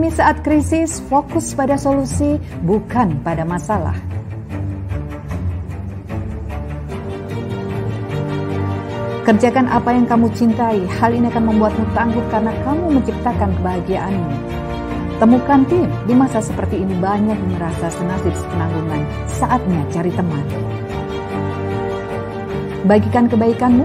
Optimis saat krisis, fokus pada solusi, bukan pada masalah. Kerjakan apa yang kamu cintai, hal ini akan membuatmu tangguh karena kamu menciptakan kebahagiaanmu. Temukan tim, di masa seperti ini banyak yang merasa senasib sepenanggungan, saatnya cari teman. Bagikan kebaikanmu,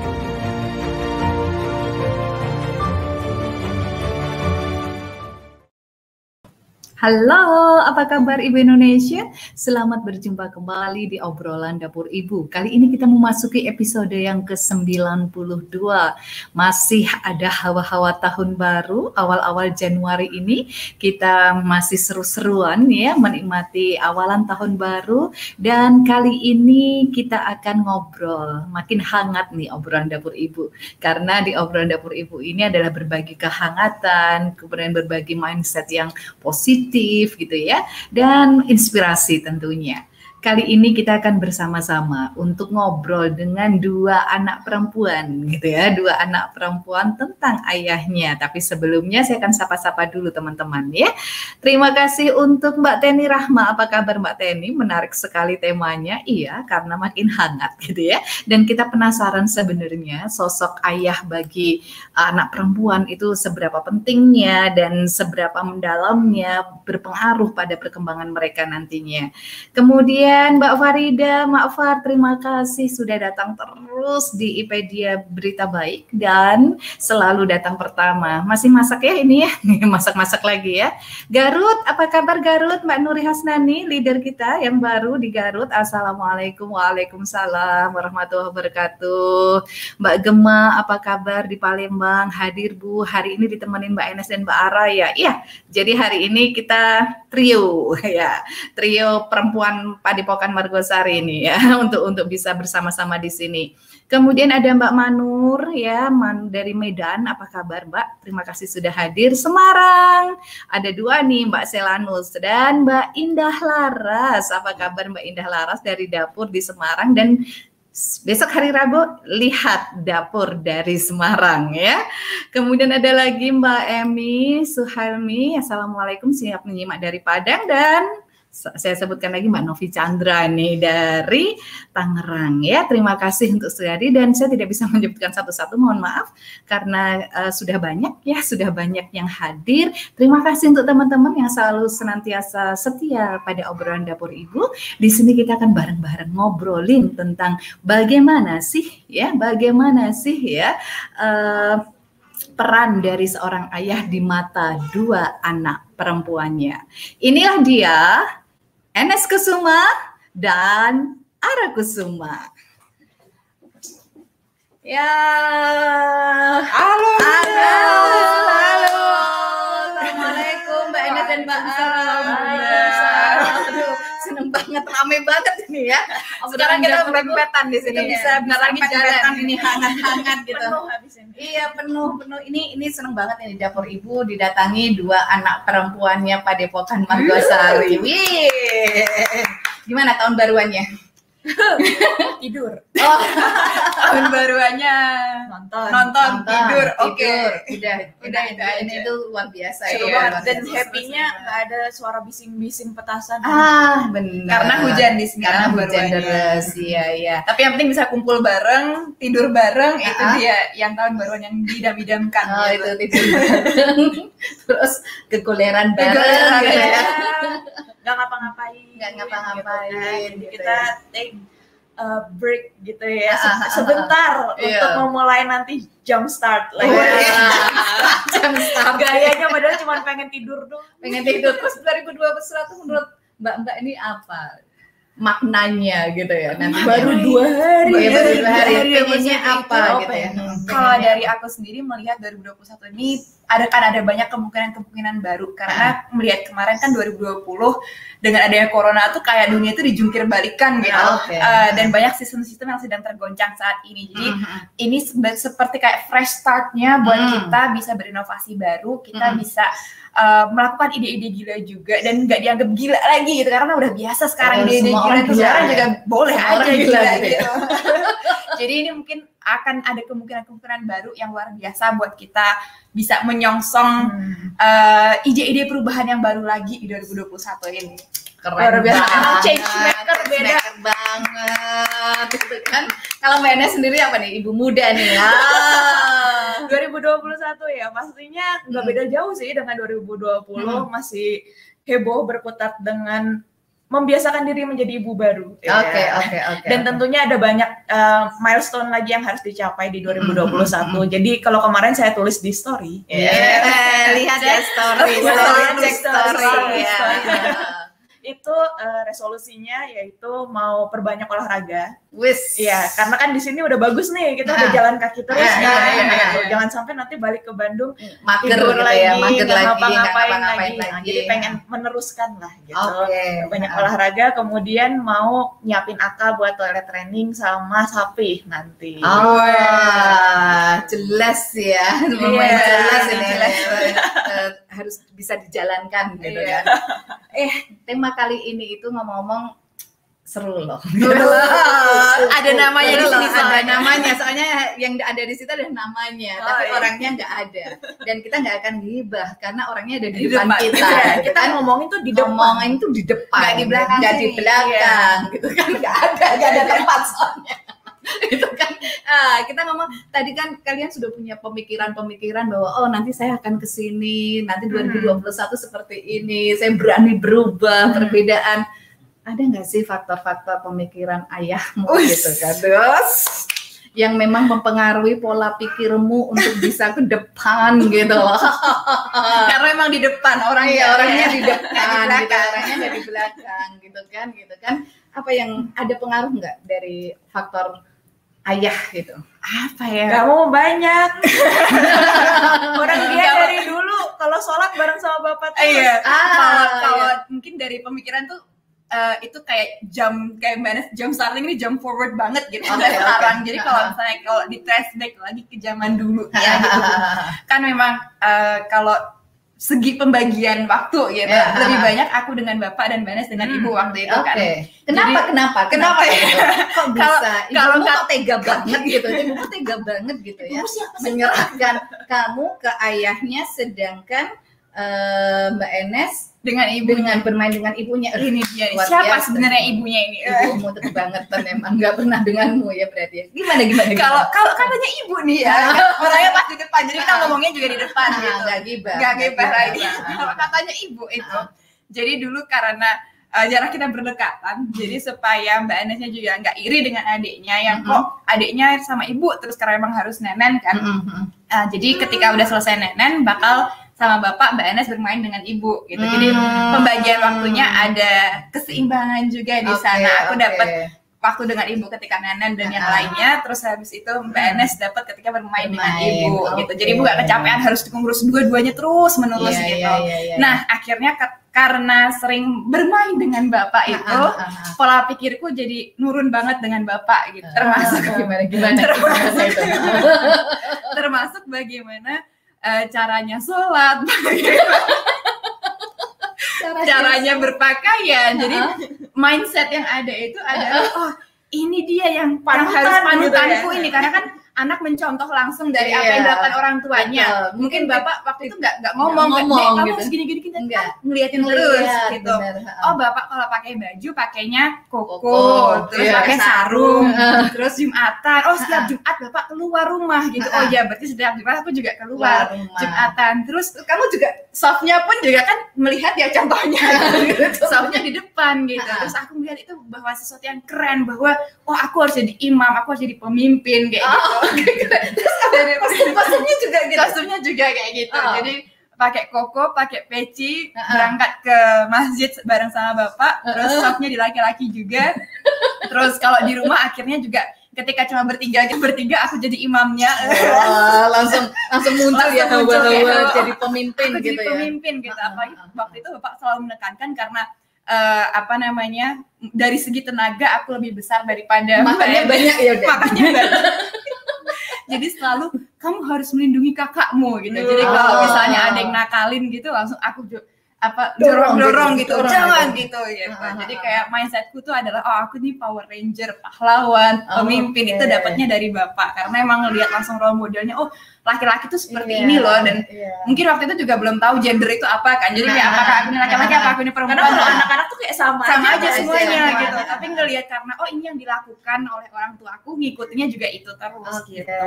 Halo, apa kabar Ibu Indonesia? Selamat berjumpa kembali di obrolan dapur Ibu. Kali ini kita memasuki episode yang ke-92. Masih ada hawa-hawa tahun baru, awal-awal Januari ini kita masih seru-seruan ya menikmati awalan tahun baru dan kali ini kita akan ngobrol. Makin hangat nih obrolan dapur Ibu. Karena di obrolan dapur Ibu ini adalah berbagi kehangatan, kemudian berbagi mindset yang positif positif gitu ya dan inspirasi tentunya. Kali ini kita akan bersama-sama untuk ngobrol dengan dua anak perempuan gitu ya, dua anak perempuan tentang ayahnya. Tapi sebelumnya saya akan sapa-sapa dulu teman-teman ya. Terima kasih untuk Mbak Teni Rahma. Apa kabar Mbak Teni? Menarik sekali temanya. Iya, karena makin hangat gitu ya. Dan kita penasaran sebenarnya sosok ayah bagi anak perempuan itu seberapa pentingnya dan seberapa mendalamnya berpengaruh pada perkembangan mereka nantinya. Kemudian Kemudian Mbak Farida, Mbak Far, terima kasih sudah datang terus di IPedia Berita Baik dan selalu datang pertama. Masih masak ya ini ya, masak-masak lagi ya. Garut, apa kabar Garut? Mbak Nuri Hasnani, leader kita yang baru di Garut. Assalamualaikum, waalaikumsalam warahmatullahi wabarakatuh. Mbak Gema, apa kabar di Palembang? Hadir Bu, hari ini ditemenin Mbak Enes dan Mbak Ara ya. Iya, jadi hari ini kita trio ya, trio perempuan pada Padepokan Margosari ini ya untuk untuk bisa bersama-sama di sini. Kemudian ada Mbak Manur ya Man, dari Medan. Apa kabar Mbak? Terima kasih sudah hadir. Semarang ada dua nih Mbak Selanus dan Mbak Indah Laras. Apa kabar Mbak Indah Laras dari dapur di Semarang dan besok hari Rabu lihat dapur dari Semarang ya. Kemudian ada lagi Mbak Emi Suhalmi. Assalamualaikum siap menyimak dari Padang dan saya sebutkan lagi Mbak Novi Chandra nih dari Tangerang ya. Terima kasih untuk Suyadi dan saya tidak bisa menyebutkan satu-satu mohon maaf karena uh, sudah banyak ya, sudah banyak yang hadir. Terima kasih untuk teman-teman yang selalu senantiasa setia pada obrolan dapur Ibu. Di sini kita akan bareng-bareng ngobrolin tentang bagaimana sih ya, bagaimana sih ya uh, peran dari seorang ayah di mata dua anak perempuannya. Inilah dia Enes Kusuma dan Ara Kusuma. Ya. Halo. Halo. Halo. Assalamualaikum Mbak Enes dan Mbak Ara. Aduh, seneng banget, rame banget ini ya. Sekarang kita berempetan di sini. Bisa bisa lagi jalan ini hangat-hangat gitu. Iya penuh penuh. Ini ini seneng banget ini dapur ibu didatangi dua anak perempuannya Padepokan Margosari. Wih. Gimana tahun baruannya? tidur. Oh, Tahun baruannya nonton, Nonton, tidur. Oke. tidur. Udah, Udah, itu. Ini tuh luar biasa seru ya. banget dan happy-nya nggak ada suara bising-bising petasan. Ah, benar. Karena hujan di sini, Karena tahun hujan deras. Iya, iya. Tapi yang penting bisa kumpul bareng, tidur bareng, itu Ah. dia yang tahun baruan yang didam-idamkan. Oh, gitu. itu tidur bareng. Terus kekuleran bareng Bareng, gitu ya. Ya. Nggak ngapa-ngapain. Nggak ngapa-ngapain, Gitu kan. Gitu kita ya. take uh, break gitu ya Ah, se- ah, ah, sebentar Iya. untuk memulai nanti jump start lagi. Wah, jam start. Gayanya padahal cuma pengen tidur doang. pengen tidur terus 2021 tuh menurut Mbak Mbak ini apa maknanya gitu ya nanti Baru dua hari. ya, baru dua hari hari, pengennya apa itu, gitu ya. Hmm, Kalau dari aku sendiri melihat 2021 ini ada kan ada banyak kemungkinan-kemungkinan baru karena melihat kemarin kan 2020 dengan adanya corona tuh kayak dunia itu dijungkir balikan gitu Oke. Eh, dan banyak sistem-sistem yang sedang tergoncang saat ini jadi Mhm. ini seperti kayak fresh startnya buat Hmm. kita bisa berinovasi baru kita Hmm. bisa uh, melakukan ide-ide gila juga dan nggak dianggap gila lagi gitu karena udah biasa sekarang ide-ide gila itu sekarang ya? juga boleh Semua aja orang gila, gila gitu ya? gitu jadi ini mungkin akan ada kemungkinan-kemungkinan baru yang luar biasa buat kita bisa menyongsong Hmm. uh, ide-ide perubahan yang baru lagi di 2021 ini Keren Luar biasa. Emang change maker beda. banget. Gitu kan. Kalau Mbak Ines sendiri apa nih? Ibu muda nih ya. 2021 ya pastinya nggak Hmm. beda jauh sih dengan 2020 Hmm. masih heboh berkutat dengan membiasakan diri menjadi ibu baru. Oke, Ya. oke, oke. Dan tentunya ada banyak uh, milestone lagi yang harus dicapai di 2021. Hmm. Jadi kalau kemarin saya tulis di story, Yeah, lihat ya story, story, cek story, story. story. ya. itu uh, resolusinya yaitu mau perbanyak olahraga. Wis. Iya, karena kan di sini udah bagus nih, kita udah Nah. jalan kaki terus. Iya, nih. iya, iya, iya. Jangan sampai nanti balik ke Bandung mager tidur gitu lagi, ya, mager lagi, ngapa-ngapain lagi. lagi. Jadi pengen meneruskan lah gitu. Oke. Banyak Ah. olahraga, kemudian mau nyiapin akal buat toilet training sama sapi nanti. Oh, jelas ya, lumayan Iya, jelas ini jelas. Eh, harus bisa dijalankan gitu Iya. kan. Eh, tema kali ini itu ngomong-ngomong seru loh. Ada namanya di Seru sini loh, ada soalnya. namanya. Soalnya yang ada di situ ada namanya, Oh, tapi iya. orangnya nggak ada. Dan kita nggak akan gibah karena orangnya ada di, Di depan depan kita. Iya, gitu kita kan. ngomongin tuh di depan. ngomongin tuh di depan, Nggak di belakang nggak di belakang, gitu kan nggak ada, nggak ada tempat soalnya. itu kan ah, kita ngomong tadi kan kalian sudah punya pemikiran-pemikiran bahwa oh nanti saya akan ke sini nanti Hmm. 2021 seperti ini saya berani berubah Hmm. perbedaan ada nggak sih faktor-faktor pemikiran ayahmu Uish. gitu kan terus yang memang mempengaruhi pola pikirmu untuk bisa ke depan gitu loh. Karena emang di depan orang Iya, ya orangnya di depan, gitu, belakang. orangnya nggak di belakang, gitu kan, gitu kan. Apa yang ada pengaruh nggak dari faktor ayah gitu? apa ya? Gak mau banyak. orang dia dari dulu kalau sholat bareng sama bapak tuh. Iya. Ah, kalau kalau iya. mungkin dari pemikiran tuh eh, itu kayak jam kayak mana jam starting ini jam forward banget gitu sampai oke. sekarang. Jadi kalau Ah. misalnya kalau di flashback lagi ke zaman dulu ya gitu. kan memang eh, kalau segi pembagian waktu gitu Ya. lebih banyak aku dengan bapak dan Banes dengan Hmm, ibu waktu itu Oke. kan. Kenapa, Jadi- kenapa? Kenapa ya? gitu? Kok bisa? Kalau- kok tega banget gitu? Ibumu tega banget gitu ya? Menyerahkan kamu ke ayahnya, sedangkan eh, Mbak Enes dengan ibu dengan bermain dengan ibunya. ini dia. Luar siapa sebenarnya ibunya ini Ibumu tuh kebangetan memang nggak pernah denganmu ya berarti. ya. Gimana gimana? kalau kalau katanya ibu nih ya orangnya pas di depan jadi kita ngomongnya juga di depan Ah, gitu nggak gibah. nggak gebah lagi Ah, kalau katanya ibu itu Ah. jadi dulu karena uh, jarak kita berdekatan jadi supaya mbak Anesnya juga nggak iri dengan adiknya yang Mm-mm. kok adiknya sama ibu terus karena emang harus nenen kan Mm, mm, mm. Ah, jadi ketika udah selesai nenen bakal sama bapak mbak Anes bermain dengan ibu gitu jadi Hmm. pembagian waktunya ada keseimbangan juga di Oke, sana aku oke. dapat waktu dengan ibu ketika nenen dan yang Ah. lainnya terus habis itu Mbak Hmm. Enes dapat ketika bermain dengan Bermain, ibu oke. gitu jadi ibu gak kecapean harus ngurus dua-duanya terus menerus Iya, gitu iya, iya, iya. nah akhirnya ke- karena sering bermain dengan bapak Ah, itu ah. pola pikirku jadi nurun banget dengan bapak gitu termasuk gimana gimana gimana itu. termasuk bagaimana eh, caranya sholat. Bagaimana caranya berpakaian. Jadi mindset yang ada itu adalah oh ini dia yang, Panutan harus gitu panutanku ya. ini. Karena kan anak mencontoh langsung dari apa Iya. yang dilakukan orang tuanya. Betul. mungkin bapak waktu itu nggak nggak ngomong nggak, ngomong "Dek, kamu gitu." harus gini gini ngeliatin terus Ngeliat, gitu. bener. oh bapak kalau pakai baju pakainya koko, Koko, terus iya. pakai sarung terus jumatan. Oh setiap jumat bapak keluar rumah gitu. Oh ya berarti setiap jumat aku juga Keluar jumatan. Terus kamu juga softnya pun juga kan melihat ya contohnya. Gitu. softnya di depan gitu. Terus aku melihat itu bahwa sesuatu yang keren bahwa oh aku harus jadi imam aku harus jadi pemimpin kayak Oh, gitu terus dari Kostum-kostumnya juga gitu. kostumnya juga kayak gitu Oh. jadi pakai koko pakai peci Ah. berangkat ke masjid bareng sama bapak terus Ah. softnya di laki-laki juga terus kalau di rumah akhirnya juga ketika cuma bertiga aja bertiga aku jadi imamnya Wah, langsung langsung muncul ya Langsung muncul hawa-hawa ya. jadi pemimpin aku gitu jadi ya. pemimpin gitu Ah, apalagi waktu itu bapak selalu menekankan karena eh, apa namanya dari segi tenaga aku lebih besar daripada Makanya banyak ya makanya banyak. Jadi selalu kamu harus melindungi kakakmu gitu jadi Oh. kalau misalnya ada yang nakalin gitu langsung aku apa Dorong dorong dorong gitu, gitu, dorong jangan gitu. gitu gitu ah, jadi kayak mindsetku tuh adalah oh aku nih Power Ranger pahlawan Oh, pemimpin oke. itu dapatnya dari bapak karena emang ngelihat langsung role modelnya oh laki-laki tuh seperti Iya, ini loh dan iya. mungkin waktu itu juga belum tahu gender itu apa kan jadi kayak Nah. apakah aku ini laki-laki apa aku ini perempuan Karena kalau Nah, anak-anak tuh kayak sama, sama aja aja, semuanya sama gitu aja. tapi ngelihat karena oh ini yang dilakukan oleh orang tua aku ngikutnya juga itu terus Oke, gitu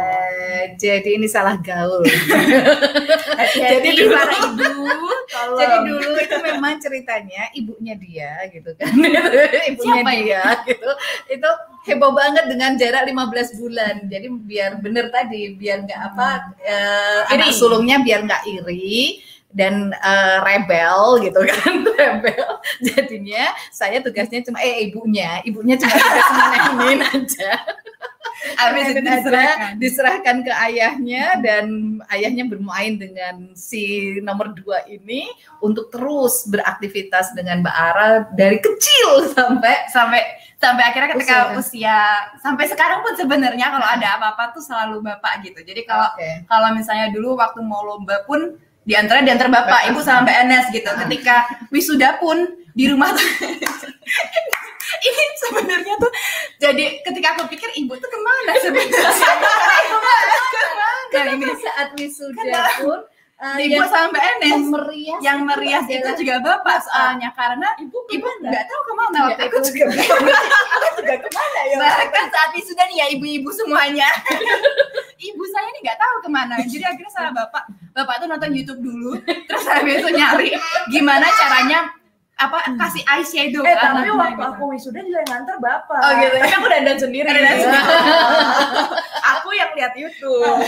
jadi ini salah gaul. Jadi dulu para ibu, tolong. Jadi dulu itu memang ceritanya ibunya dia gitu kan. ibunya Siapa dia gitu. Itu heboh banget dengan jarak 15 bulan. Jadi biar bener tadi, biar nggak apa eh, anak Iri. sulungnya biar nggak iri dan eh, rebel gitu kan rebel jadinya saya tugasnya cuma eh ibunya ibunya cuma tugas nemenin aja habis itu diserahkan diserahkan ke ayahnya dan ayahnya bermain dengan si nomor dua ini untuk terus beraktivitas dengan Mbak Ara dari kecil sampai sampai sampai akhirnya ketika Usia. usia, sampai sekarang pun sebenarnya kalau ada apa-apa tuh selalu bapak gitu. Jadi kalau Oke. kalau misalnya dulu waktu mau lomba pun di antara di antara bapak ibu sama mbak Enes gitu. Ketika wisuda pun di rumah tuh ini sebenarnya tuh jadi ketika aku pikir ibu tuh ke mana sebenarnya? Ke mana? Karena ini saat wisuda pun eh, ibu yang sama mbak Enes. meriah yang merias itu juga bapak soalnya karena ibu ibu nggak tahu ke mana. Ya, waktu aku itu juga aku juga ke mana ya? Bahkan saat wisuda nih ya ibu-ibu semuanya. ibu saya nih nggak tahu ke mana. Jadi akhirnya sama bapak, bapak tuh nonton YouTube dulu, terus habis itu nyari gimana caranya apa kasih eyeshadow Eh ke tapi waktu gitu. aku wisuda juga yang nganter bapak. Oh, gitu. Tapi aku dandan sendiri. Dandan gitu. sendiri. aku yang lihat YouTube.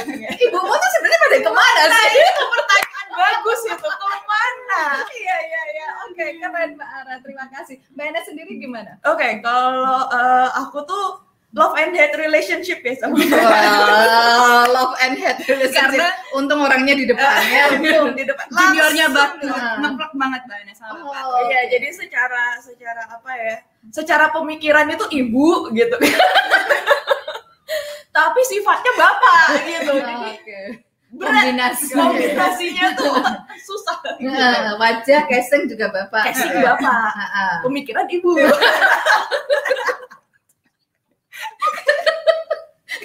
ibumu tuh sebenarnya pada ke mana Nah sih itu pertanyaan bagus itu ke mana? iya iya iya oke keren Mbak Ara terima kasih Mbak Ena sendiri gimana Oke kalau eh, aku tuh love and hate relationship ya sama Wah, love and hate relationship. Karena- untung orangnya di depannya. Langsung di depan. juniornya banget, ngeplek banget banget sama. Oh, Iya, oke. jadi secara secara apa ya? Secara pemikiran itu ibu gitu. Tapi sifatnya bapak gitu. Jadi Oke. berat. Kombinasi. kombinasinya tuh susah. Nah, wajah casing juga bapak. Casing bapak. Pemikiran ibu.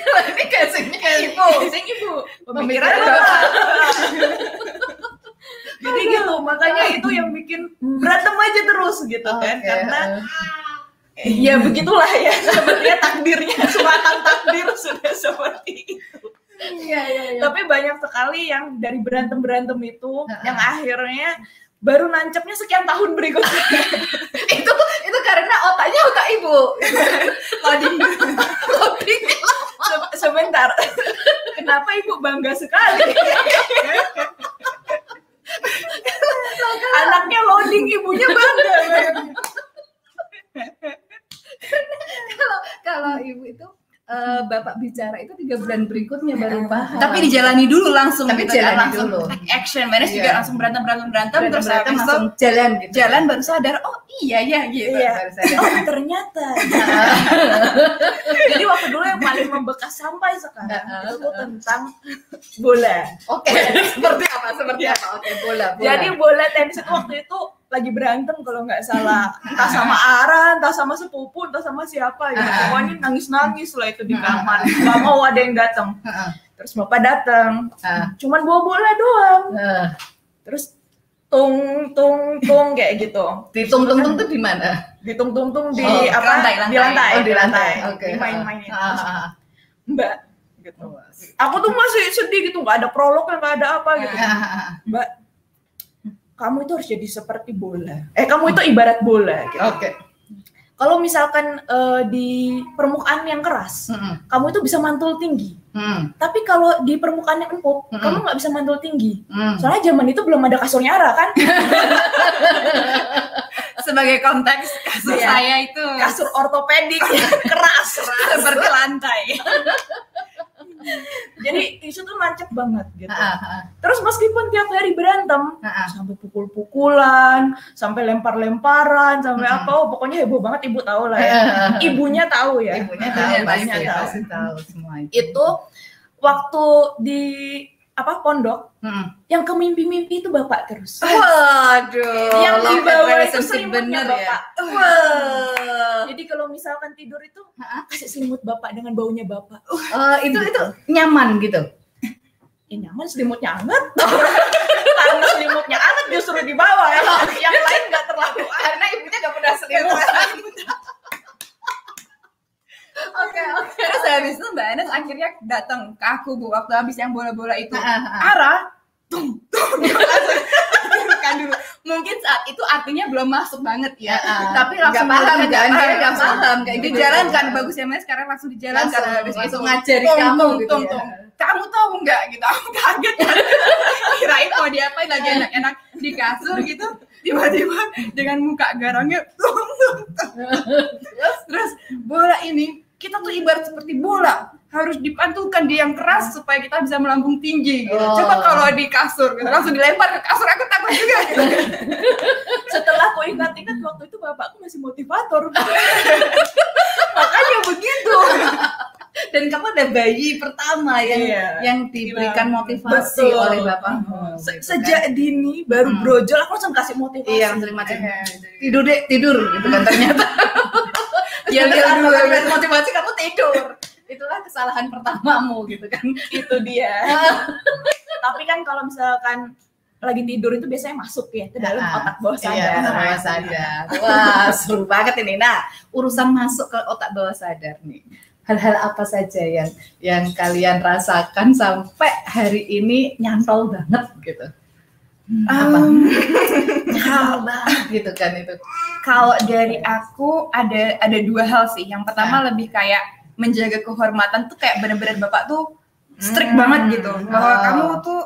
Kalau ini casingnya ibu. Casing ibu. Pemikiran bapak. Jadi gitu, makanya itu yang bikin berantem aja terus gitu kan. Oke, Karena ya begitulah ya sebenarnya takdirnya sematang takdir sudah seperti itu. Iya, iya, iya. Tapi banyak sekali yang dari berantem berantem itu Heeh. yang akhirnya baru nancapnya sekian tahun berikutnya. itu itu karena otaknya otak ibu. Loading loading Se- sebentar. Kenapa ibu bangga sekali? Anaknya loading, ibunya bangga. Kalau kalau ibu itu eh, bapak bicara itu tiga bulan berikutnya baru paham. Tapi dijalani dulu langsung Tapi gitu kan, jalani langsung dulu. take action. Menes juga Iya. langsung berantem berantem berantem, berantem terus berantem langsung jalan gitu. jalan baru sadar oh iya ya gitu. Iya. Baru sadar. Oh ternyata. Jadi waktu dulu yang paling membekas sampai sekarang Heeh. itu tentang bola. Oke, seperti apa? Seperti apa? Oke, bola, bola. Jadi bola tenis itu waktu itu lagi berantem kalau nggak salah entah sama Ara, entah sama sepupu, entah sama siapa gitu. Pokoknya nangis-nangis lah itu di kamar. Gak mau ada yang datang. Terus bapak datang, cuman bawa bola doang. Terus tung tung tung kayak gitu. Ditung tung tung tuh di mana? Ditung tung tung di Oh, apa? lantai, Di lantai. Oh, di lantai. Ah, ah, ah. Mbak gitu. Aku tuh masih sedih gitu, nggak ada prolog, nggak ada apa gitu. Mbak, kamu itu harus jadi seperti bola. Eh, kamu itu ibarat bola. Gitu. Oke. Kalau misalkan eh, di permukaan yang keras, Mm-mm. kamu itu bisa mantul tinggi. Mm. Tapi kalau di permukaan yang empuk, Mm-mm. kamu nggak bisa mantul tinggi. Mm. Soalnya zaman itu belum ada kasur nyara kan. sebagai konteks kasur Iya. saya itu kasur ortopedik keras, seperti lantai. jadi isu tuh nancep banget gitu Ah, ah, terus meskipun tiap hari berantem ah. sampai pukul-pukulan sampai lempar-lemparan sampai apa oh, pokoknya heboh banget ibu tahu lah ya ibunya tahu ya Ibunya tahu, Ibunya pasti, tahu. pasti tahu semua itu. itu waktu di apa pondok Mm. yang ke mimpi-mimpi itu bapak terus Waduh, yang love di at bawah itu selimutnya bener bapak ya. Wah. jadi kalau misalkan tidur itu kasih selimut bapak dengan baunya bapak Eh, itu itu nyaman gitu. ya nyaman selimutnya hangat karena selimutnya hangat justru di bawah ya yang lain nggak terlalu Karena ibunya gak pernah selimut. Oke, oke. Terus habis itu Mbak Anes akhirnya datang ke aku bu waktu habis yang bola-bola itu. Ah, ah, ah. Ara, tung, tung, kan dulu. Mungkin saat itu artinya belum masuk banget ya. Tapi langsung paham dijalankan. kan? Dia nggak langsung paham kayak gitu. Dijalankan bagus ya Mas sekarang langsung dijalankan Langsung, habis itu. ngajari kamu gitu tung, ya. tung. Kamu tahu nggak gitu? Aku kaget kan. Kirain mau diapain lagi enak-enak di kasur gitu. Tiba-tiba dengan muka garangnya tung, tung. terus terus bola ini kita tuh ibarat seperti bola harus dipantulkan di yang keras supaya kita bisa melambung tinggi gitu. Oh. Coba kalau di kasur gitu, langsung dilempar ke kasur aku takut juga gitu. setelah aku ingat-ingat waktu itu bapakku masih motivator makanya begitu Dan kamu ada bayi pertama yang Iya. yang diberikan Iya. motivasi Betul. oleh bapakmu. Se- gitu kan. sejak dini baru Hmm. brojol aku langsung kasih motivasi Iya, terima kasih. Tidur deh, tidur gitu kan ternyata. Iya, iya, dulu. dulu motivasi kamu tidur. Itulah kesalahan pertamamu gitu kan. itu dia tapi kan kalau misalkan lagi tidur itu biasanya masuk ya ke dalam Ah, otak bawah sadar Iya, bawah sadar. Wah, seru banget ini. Nah, urusan masuk ke otak bawah sadar nih. Hal-hal apa saja yang yang kalian rasakan sampai hari ini nyantol banget gitu. Um, Hal banget gitu kan itu. Kalau dari aku ada ada dua hal sih. Yang pertama lebih kayak menjaga kehormatan tuh kayak bener-bener bapak tuh strict Hmm. banget gitu. Bahwa Oh. kamu tuh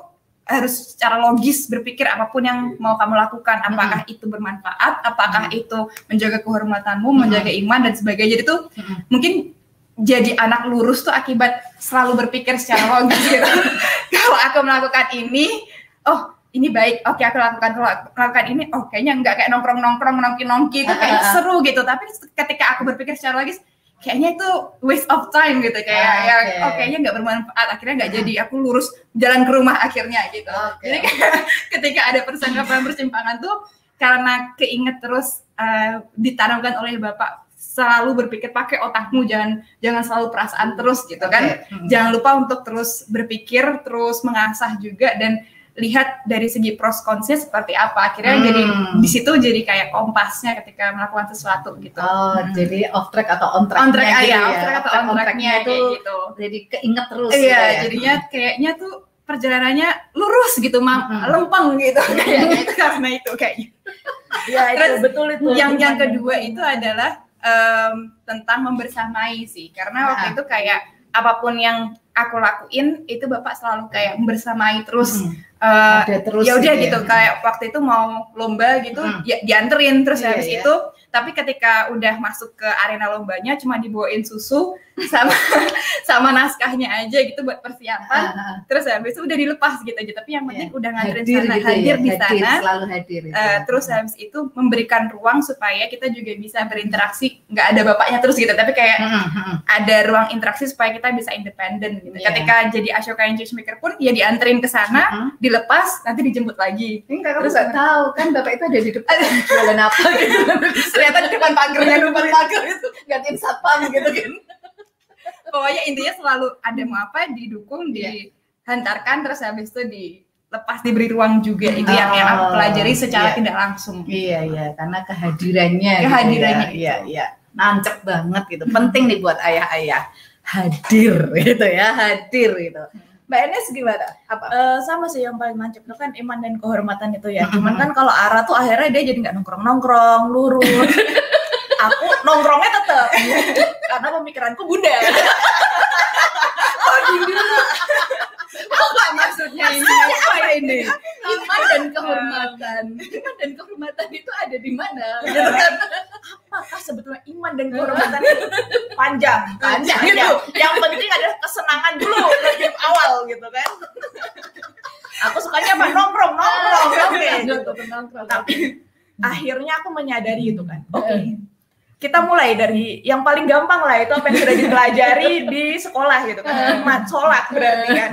harus secara logis berpikir apa pun yang mau kamu lakukan. Apakah Hmm. itu bermanfaat? Apakah itu menjaga kehormatanmu, menjaga iman dan sebagainya. Jadi tuh Hmm. mungkin jadi anak lurus tuh akibat selalu berpikir secara logis gitu. Kalau aku melakukan ini, oh ini baik, oke aku lakukan kalau lakukan ini, oh kayaknya enggak kayak nongkrong nongkrong nongki nongki itu kayak seru gitu. Tapi ketika aku berpikir secara logis, kayaknya itu waste of time gitu kayak Ah, ya, oke. oh kayaknya nggak bermanfaat. Akhirnya nggak jadi. Aku lurus jalan ke rumah akhirnya gitu. Oke. Jadi ketika ada persanggapan persimpangan tuh karena keinget terus eh, ditanamkan oleh bapak selalu berpikir pakai otakmu jangan jangan selalu perasaan terus gitu kan. Hmm. jangan lupa untuk terus berpikir terus mengasah juga dan lihat dari segi pros consnya seperti apa akhirnya Hmm. jadi di situ jadi kayak kompasnya ketika melakukan sesuatu gitu Oh, Hmm. jadi off track atau on track on track gitu ya, ya. on track atau on tracknya itu gitu jadi keinget terus iya gitu ya. jadinya kayaknya tuh perjalanannya lurus gitu mam Hmm. lempeng gitu kayaknya itu karena itu kayaknya ya itu Terus betul itu yang yang kedua itu adalah em, tentang membersamai sih karena waktu Ah. itu kayak apa pun yang aku lakuin itu bapak selalu kayak membersamai terus Hmm. terus ya udah gitu gitu ya. kayak waktu itu mau lomba gitu Hmm. ya dianterin terus Iya, habis iya. itu tapi ketika udah masuk ke arena lombanya cuma dibawain susu sama sama naskahnya aja gitu buat persiapan ah. terus habis itu udah dilepas gitu aja tapi yang penting udah nganterin hadir sana gitu hadir ya, di hadir, sana selalu hadir itu. Eh, terus habis itu memberikan ruang supaya kita juga bisa berinteraksi nggak ada bapaknya terus gitu tapi kayak Hmm, hmm, hmm. ada ruang interaksi supaya kita bisa independen gitu Iya. ketika jadi Ashoka and Changemaker pun ya dianterin ke sana Hmm. dilepas nanti dijemput lagi Ini kakak Terus tahu kan bapak itu ada di depan jualan apa gitu. ternyata di depan pagernya depan pagar itu gantiin satpam gitu kan. pokoknya intinya selalu ada mau apa didukung Iya. dihantarkan terus habis itu dilepas diberi ruang juga itu yang yang aku Oh, pelajari secara iya. tidak langsung Iya iya karena kehadirannya. gitu Kehadirannya ya. Iya iya nancep banget gitu. Penting nih buat ayah-ayah hadir gitu ya hadir gitu. Mbak Enes gimana? Apa? Eh, sama sih yang paling nancep itu kan iman dan kehormatan itu ya. Cuman kan kalau Ara tuh akhirnya dia jadi nggak nongkrong-nongkrong, lurus. Aku nongkrongnya tetap karena pemikiranku bunda. apa maksudnya? Ini apa ini? iman dan kehormatan. Iman dan kehormatan itu ada di mana? Apakah sebetulnya iman dan kehormatan itu? Panjang. Panjang, gitu. Yang penting adalah kesenangan dulu dari awal gitu kan. Aku sukanya apa? Nongkrong nongkrong. Oke. tapi akhirnya aku menyadari itu kan. Oke. Kita mulai dari yang paling gampang lah itu apa yang sudah dipelajari di sekolah gitu kan. Mat sholat berarti kan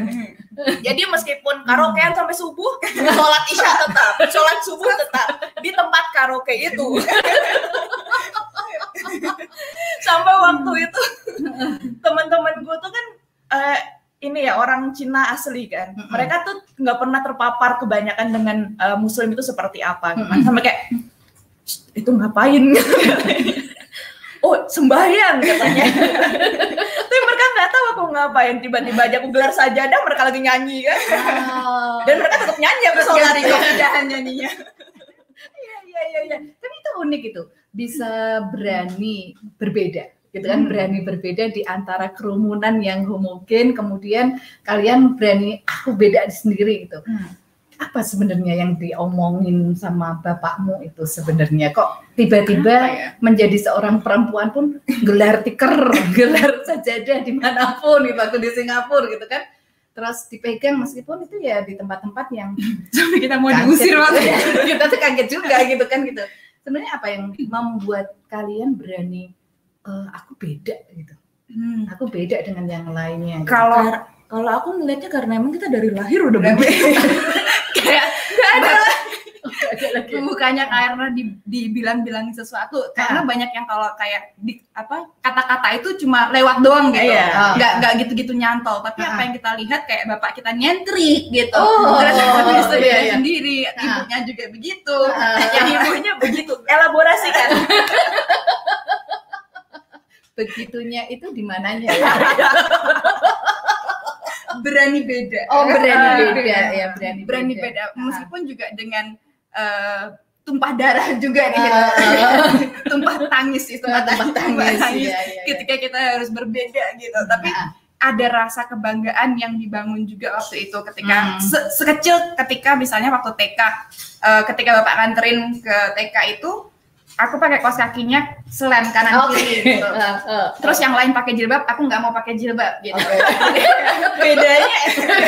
jadi meskipun karaokean sampai subuh sholat isya tetap sholat subuh tetap di tempat karaoke itu. Sampai waktu itu teman-teman gue tuh kan eh, ini ya orang Cina asli kan. Mereka tuh nggak pernah terpapar kebanyakan dengan eh, Muslim itu seperti apa. Gitu kan. sampai kayak "Shh, itu ngapain? Oh sembahyang katanya tapi mereka nggak tahu aku ngapain tiba-tiba aja aku gelar sajadah mereka lagi nyanyi kan dan mereka tetap nyanyi aku sholat Iya. keindahan nyanyinya Iya iya iya iya. Tapi itu unik itu. Bisa berani berbeda gitu kan berani berbeda di antara kerumunan yang homogen kemudian kalian berani aku beda sendiri gitu. Hmm. Apa sebenarnya yang diomongin sama bapakmu itu sebenarnya kok tiba-tiba ya? menjadi seorang perempuan pun gelar tiker, gelar sajadah di mana pun gitu aku di Singapura gitu kan. Terus dipegang meskipun itu ya di tempat-tempat yang Sampai kita mau kaget diusir waktu ya. kita tuh kaget juga gitu kan gitu sebenarnya apa yang membuat kalian berani "Eh, aku beda gitu Hmm. aku beda dengan yang lainnya gitu. kalau kalau aku melihatnya karena emang kita dari lahir udah berbeda kayak Nggak ada. Lagi bukannya karena di, dibilang-bilangin sesuatu karena banyak yang kalau kayak di apa kata-kata itu cuma lewat doang gitu. Iya. nggak nggak gitu-gitu nyantol. Tapi apa yang kita lihat kayak bapak kita nyentrik gitu. Oh, terus kita bisa iya, iya. sendiri. Ah. ibunya juga begitu. Yang ibunya begitu. Elaborasi kan? Begitunya itu di mananya? ya berani beda. Oh berani Ah, beda. ya berani berani beda. meskipun juga dengan eh, tumpah darah juga nih. Ah. tumpah tangis itu. Tumpah tangis, iya, iya, iya. ketika kita harus berbeda gitu. Tapi Ah. ada rasa kebanggaan yang dibangun juga waktu itu ketika Hmm. se- sekecil ketika misalnya waktu TK eh, ketika bapak nganterin ke TK itu aku pakai kaos kakinya selen kanan Oke. kiri gitu. Ah, ah. terus yang lain pakai jilbab aku nggak mau pakai jilbab gitu Oke. bedanya ekstrim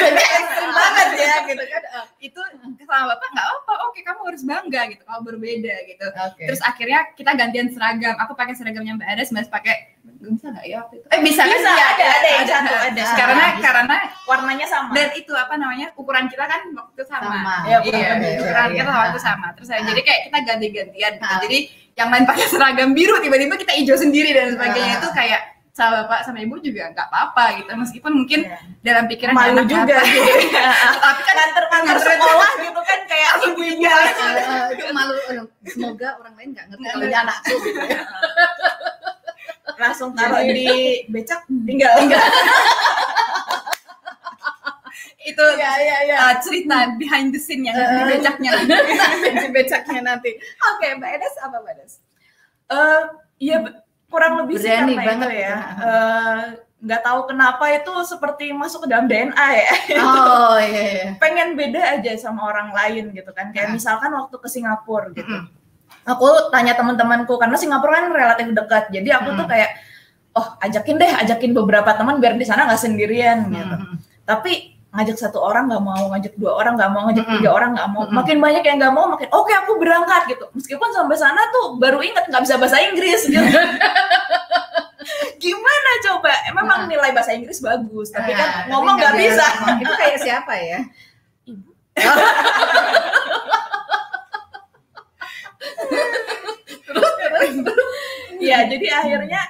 banget ya gitu kan itu sama bapak nggak apa oke kamu harus bangga gitu kalau berbeda gitu Oke. terus akhirnya kita gantian seragam aku pakai seragamnya mbak Ares mas pakai bisa nggak ya waktu itu eh bisa, Bisa, kan? Iya, ada, ada yang satu, ada. karena Ah, bisa. karena warnanya sama dan itu apa namanya ukuran kita kan waktu itu sama, Sama. Ya, iya ukuran beda. ukuran Iya, kita iya. waktu itu sama terus saya jadi kayak kita ganti-gantian gitu. Ah. jadi yang lain pakai seragam biru tiba-tiba kita hijau sendiri dan sebagainya. Ah. itu kayak sama bapak sama ibu juga nggak apa-apa gitu. Meskipun mungkin Iya. dalam pikiran malu anak juga. Apa. gitu tapi kan nganter nganter sekolah gitu kan kayak ibu-ibu Eh, eh, itu malu eh, semoga orang lain nggak ngerti kalau ini anakku gitu ya. langsung taruh di becak tinggal itu Iya iya iya. uh, cerita behind the scene yang Eh, di becaknya Di becaknya nanti. Oke, Mbak Edes apa Mbak Edes? Eh, iya be- kurang lebih sih karena banget itu ya. ya. Eh, nggak tahu kenapa itu seperti masuk ke dalam DNA ya. Oh iya iya. Pengen beda aja sama orang lain gitu kan. Kayak Ah. misalkan waktu ke Singapura gitu. Mm-mm. Aku tanya teman-temanku karena Singapura kan relatif dekat. Jadi aku tuh Mm. kayak oh ajakin deh, ajakin beberapa teman biar di sana nggak sendirian gitu. Hmm. Tapi ngajak satu orang nggak mau, ngajak dua orang nggak mau, ngajak tiga orang nggak mau. Makin banyak yang nggak mau, makin oke aku berangkat gitu. Meskipun sampai sana tuh baru inget nggak bisa bahasa Inggris gitu. Gimana coba? Eh, Memang nilai bahasa Inggris bagus, tapi Ah, kan tapi ngomong nggak bisa. Itu kayak siapa ya? Ibu. Iya, jadi akhirnya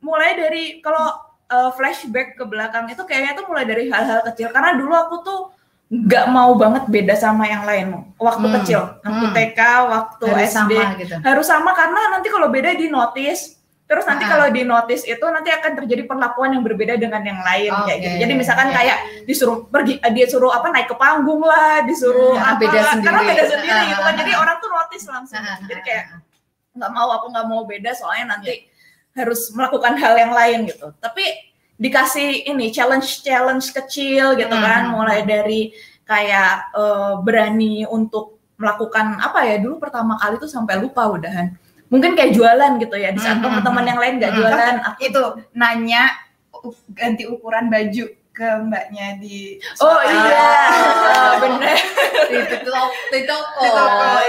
mulai dari kalau uh, flashback ke belakang itu kayaknya tuh mulai dari hal-hal kecil. Karena dulu aku tuh nggak mau banget beda sama yang lain waktu Hmm. kecil, waktu Hmm. TK, waktu Harus SD. sama gitu. Harus sama karena nanti kalau beda di notice. Terus nanti Ah. kalau di notice itu nanti akan terjadi perlakuan yang berbeda dengan yang lain kayak Oke. gitu. Jadi misalkan Iya. kayak disuruh pergi eh, dia suruh apa naik ke panggung lah, disuruh Hmm, apa beda sendiri. karena beda sendiri gitu kan. Jadi ah. orang tuh notice langsung. Ah, Jadi ah, kayak ah. nggak mau aku nggak mau beda soalnya nanti harus melakukan hal yang lain gitu. Tapi dikasih ini challenge challenge kecil gitu Hmm. kan mulai dari kayak eh, berani untuk melakukan apa ya dulu pertama kali tuh sampai lupa udahan. Mungkin kayak jualan gitu ya di saat Hmm, hmm, teman-teman hmm. yang lain nggak jualan aku itu nanya ganti ukuran baju ke mbaknya di oh iya Ah. bener di toko di toko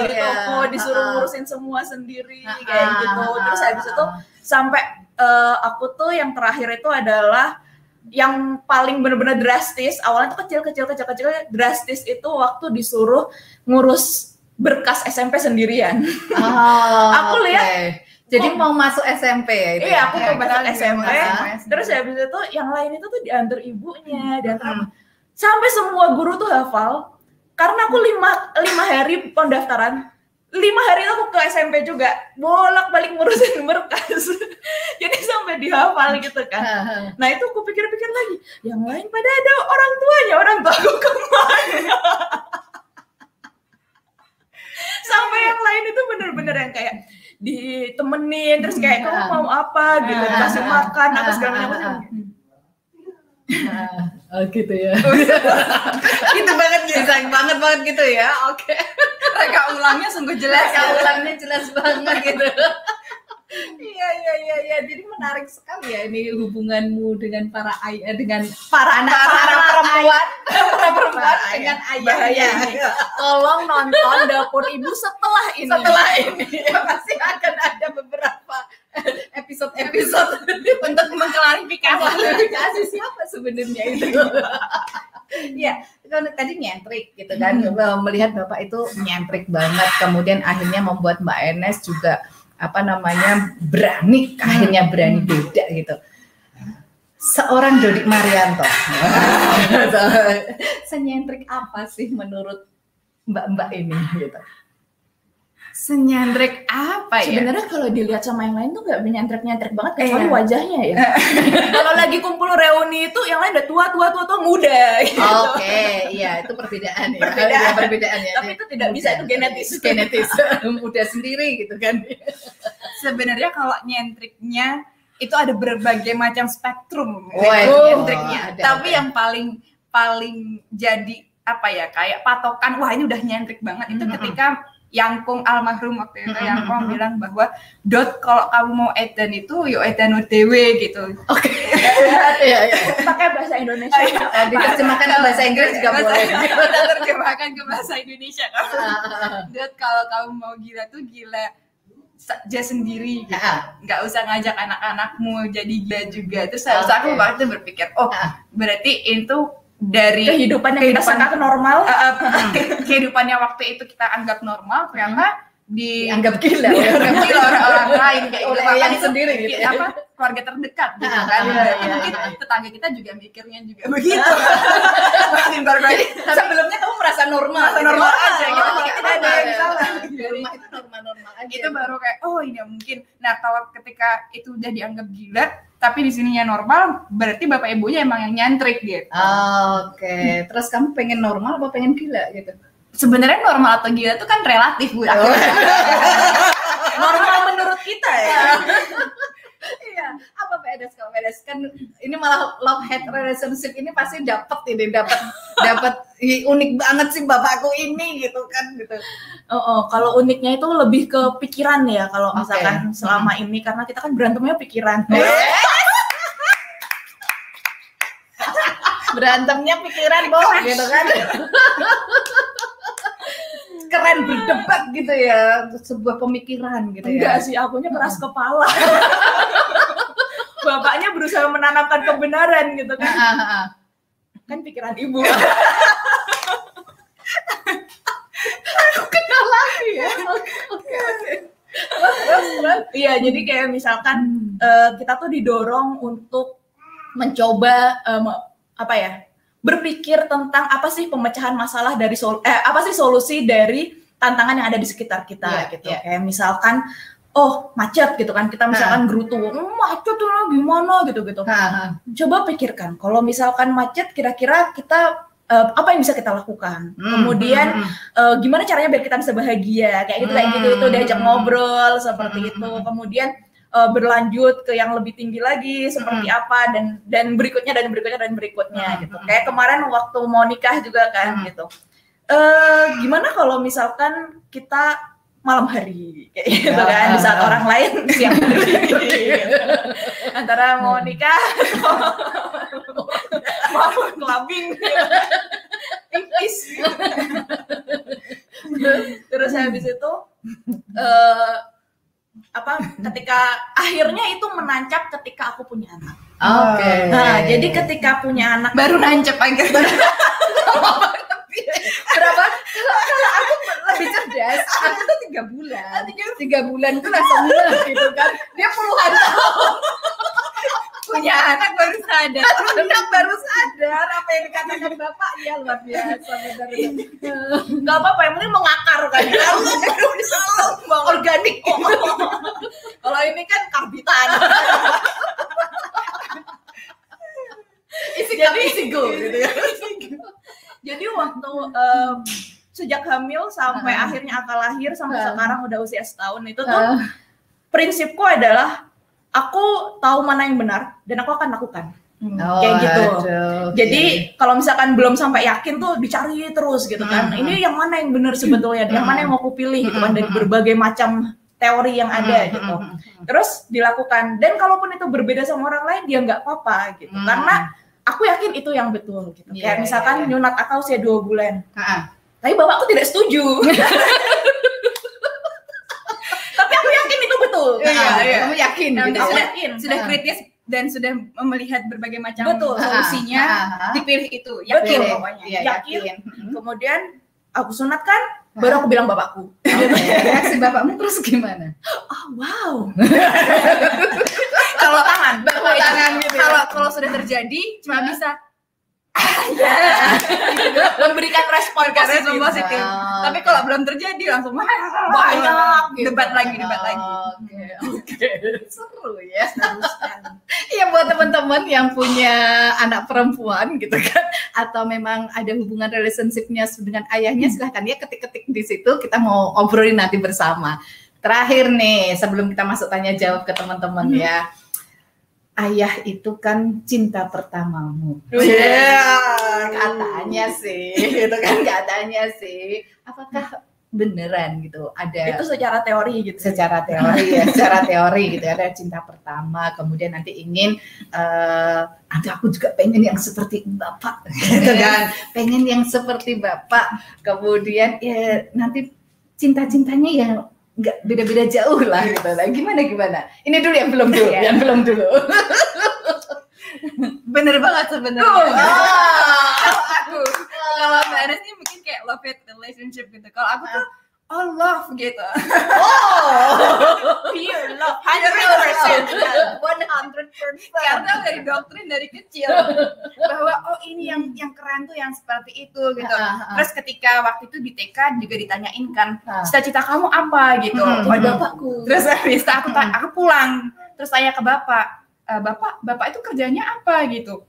di toko, Iya. disuruh Ah. ngurusin semua sendiri Ah, kayak ah, gitu ah, terus habis ah, itu ah. sampai eh, aku tuh yang terakhir itu adalah yang paling bener-bener drastis awalnya tuh kecil kecil kecil kecil drastis itu waktu disuruh ngurus berkas SMP sendirian Oh, Aku lihat- Jadi mau masuk SMP ya itu? iya aku Ya, masuk juga SMP SMP. terus habis itu yang lain itu tuh diantar ibunya diantar Hmm. sampai semua guru tuh hafal. Karena aku lima lima hari pendaftaran. Lima hari itu aku ke SMP juga. Bolak balik ngurusin berkas. Jadi sampai dihafal gitu kan. Nah itu aku pikir-pikir lagi. Yang lain pada ada orang tuanya orang tua aku ke mana? Sampai yang lain itu bener-bener yang kayak ditemenin terus kayak kamu mau apa? gitu Ah. dikasih makan apa segala macam. Oh gitu ya. itu banget gitu sayang banget banget gitu ya. Oke. Reka ulangnya sungguh jelas Reka ya. ulangnya jelas banget gitu. Iya iya iya iya. Jadi menarik sekali ya ini hubunganmu dengan para ayah dengan para anak para para perempuan para perempuan para dengan ayah. ayahnya Bahaya. Tolong nonton dapur ibu setelah ini. setelah ini pasti akan ada beberapa episode-episode untuk mengklarifikasi klarifikasi siapa sebenarnya itu. Iya, kan tadi nyentrik gitu kan, melihat bapak itu nyentrik banget, kemudian akhirnya membuat Mbak Enes juga apa namanya berani, akhirnya berani beda gitu. Seorang Dodik Marianto, senyentrik apa sih menurut Mbak-mbak ini gitu? Senyandrek apa ya sebenarnya kalau dilihat sama yang lain tuh nggak menyantrik-nyantrik banget kecuali Iya. wajahnya ya kalau lagi kumpul reuni itu yang lain udah tua tua tua tua muda gitu. Oke, iya itu perbedaan ya. Perbedaan. Iya, perbedaan ya. Tapi itu tidak bisa, itu genetis. Genetis. Mudah sendiri gitu kan. sebenarnya kalau nyentriknya itu ada berbagai macam spektrum Wah, nyentriknya ada, tapi ada. yang paling paling jadi apa ya kayak patokan wah ini udah nyentrik banget itu Mhm. ketika Yangkung almarhum waktu itu Mhm. Yangkung bilang bahwa dot kalau kamu mau edan itu yo edan dewe gitu Oke. Iya, iya. pakai bahasa Indonesia Eh, Diterjemahkan ke bahasa Inggris juga Bahasa- boleh. Kita terjemahkan ke bahasa Indonesia dot kalau kamu mau gila tuh gila saja sendiri gitu. Ah. nggak usah ngajak anak-anakmu jadi gila juga terus Oke. harus aku waktu itu berpikir oh Ah. berarti itu dari kehidupan yang kita Kehidupan. sangka normal uh, uh, ke- kehidupannya waktu itu kita anggap normal ternyata di Dianggap gila. dianggap gila orang-orang lain kayak gitu Bahkan yang itu sendiri gitu ya. apa keluarga terdekat gitu Ah, kan iya, Berarti iya, mungkin iya. tetangga kita juga mikirnya juga begitu Makin baru-baru Sebelumnya kamu merasa normal. Merasa normal gitu. aja gitu. Oh, Tidak ada yang salah. Di rumah itu normal-normal aja. itu baru kayak oh ini mungkin nah kalau ketika itu udah dianggap gila tapi di sininya normal berarti bapak ibunya emang yang nyantrik gitu. Oke, terus kamu pengen normal apa pengen gila gitu? sebenarnya normal atau gila itu kan relatif bu. Aku normal menurut kita ya Iya, apa PNS kalau PNS kan ini malah love hate relationship ini pasti dapat ini dapat dapat unik banget sih bapakku ini gitu kan gitu. Oh, oh, kalau uniknya itu lebih ke pikiran ya kalau misalkan selama ini karena kita kan berantemnya pikiran. Berantemnya pikiran boh gitu kan. Keren berdebat gitu ya, sebuah pemikiran gitu Enggak ya. sih, akunya keras kepala. Bapaknya berusaha menanamkan kebenaran gitu kan. Kan pikiran ibu. Kenal lagi ya. Oke, oke. Iya, jadi kayak misalkan eh, kita tuh didorong untuk mencoba em, apa ya? Berpikir tentang apa sih pemecahan masalah dari sol eh apa sih solusi dari tantangan yang ada di sekitar kita Iya, gitu. iya. Kayak misalkan oh macet gitu kan kita misalkan gerutu "Hmm, macet tuh gimana gitu gitu Ah, ah. coba pikirkan kalau misalkan macet kira-kira kita eh, apa yang bisa kita lakukan Hmm, kemudian hmm, hmm. eh, gimana caranya biar kita bisa bahagia kayak gitu kayak gitu itu Hmm. diajak ngobrol seperti Hmm. itu kemudian uh, berlanjut ke yang lebih tinggi lagi seperti apa dan dan berikutnya dan berikutnya dan berikutnya Hmm, gitu. hmm. Kayak kemarin waktu mau nikah juga kan Hmm. gitu. Eh gimana kalau misalkan kita malam hari kayak gitu Ah, kan di saat ah. orang lain siang antara mau Hmm. nikah mau clubbing pipis terus habis itu eh apa ketika akhirnya itu menancap ketika aku punya anak Oke. nah jadi ketika punya anak baru nancep akhirnya berapa? Kalau, aku lebih cerdas, aku tuh tiga bulan. Tiga bulan tuh langsung ngeh gitu kan. Dia puluhan tahun. Punya anak baru sadar Anak baru sadar apa yang dikatakan bapak ya luar biasa benar. nggak apa-apa yang penting mengakar kan Organik. kalau ini kan karbitan Isi Jadi- isi go gitu ya. jadi waktu em, sejak hamil sampai Ah. akhirnya akal lahir sampai Ah. sekarang udah usia setahun itu tuh prinsipku adalah aku tahu mana yang benar dan aku akan lakukan Oh, Kayak gitu. aduh, Jadi kalau misalkan belum sampai yakin tuh dicari terus gitu kan. Hmm. Ini yang mana yang benar sebetulnya, yang mana yang mau aku pilih gitu kan dari Hmm. berbagai macam teori yang ada Hmm, gitu. hmm, hmm. Terus dilakukan dan kalaupun itu berbeda sama orang lain dia nggak apa-apa gitu. Hmm. Karena aku yakin itu yang betul gitu. Iya, Kayak misalkan iya, iya. nyunat akal usia dua bulan. Ah, Tapi bapakku tidak setuju. Tapi aku yakin itu betul. Iya, iya. Kamu yakin Nah, gitu. Aku sudah- yakin. sudah Ah. kritis dan sudah melihat berbagai macam Betul. solusinya Ah, ah. dipilih itu Betul. yakin Oke. pokoknya Iya, Yakin. yakin. Hmm. Kemudian aku sunatkan, baru aku bilang bapakku. Oke, Reaksi bapakmu terus gimana? Oh wow. kalau tangan Tepuk tangan gitu ya. kalau kalau sudah terjadi cuma Hah? Memberikan respon positif, positif. Oh, tapi kalau belum terjadi langsung Banyak, gitu. debat lagi debat lagi Oke, oke. Seru ya. Iya buat teman-teman yang punya anak perempuan gitu kan atau memang ada hubungan relationship-nya dengan ayahnya silahkan ya ketik-ketik di situ kita mau obrolin nanti bersama. Terakhir nih sebelum kita masuk tanya jawab ke teman-teman ya. Ayah itu kan cinta pertamamu. Iya. Katanya sih, gitu kan katanya sih. Apakah beneran gitu ada Itu secara teori gitu. secara teori ya, secara teori gitu ya, ada cinta pertama, kemudian nanti ingin eh nanti aku juga pengen yang seperti bapak, gitu kan, pengen yang seperti bapak, kemudian ya nanti cinta-cintanya ya nggak beda-beda jauh lah gitu lah. Gimana gimana? Ini dulu yang belum dulu, Iya. yang belum dulu. bener banget sebenarnya Oh. kalau aku kalau mbak Anes ini mungkin kayak love hate relationship gitu kalau aku tuh oh love gitu. Pure love, 100%. 100%. karena dari doktrin dari kecil bahwa oh ini yang yang keren tuh yang seperti itu gitu. Terus ketika waktu itu di TK juga ditanyain kan cita-cita kamu apa? gitu. Hmm, hmm. bapakku. Terus habis itu aku ta- aku pulang. Terus tanya ke bapak "Eh, bapak bapak itu kerjanya apa? gitu.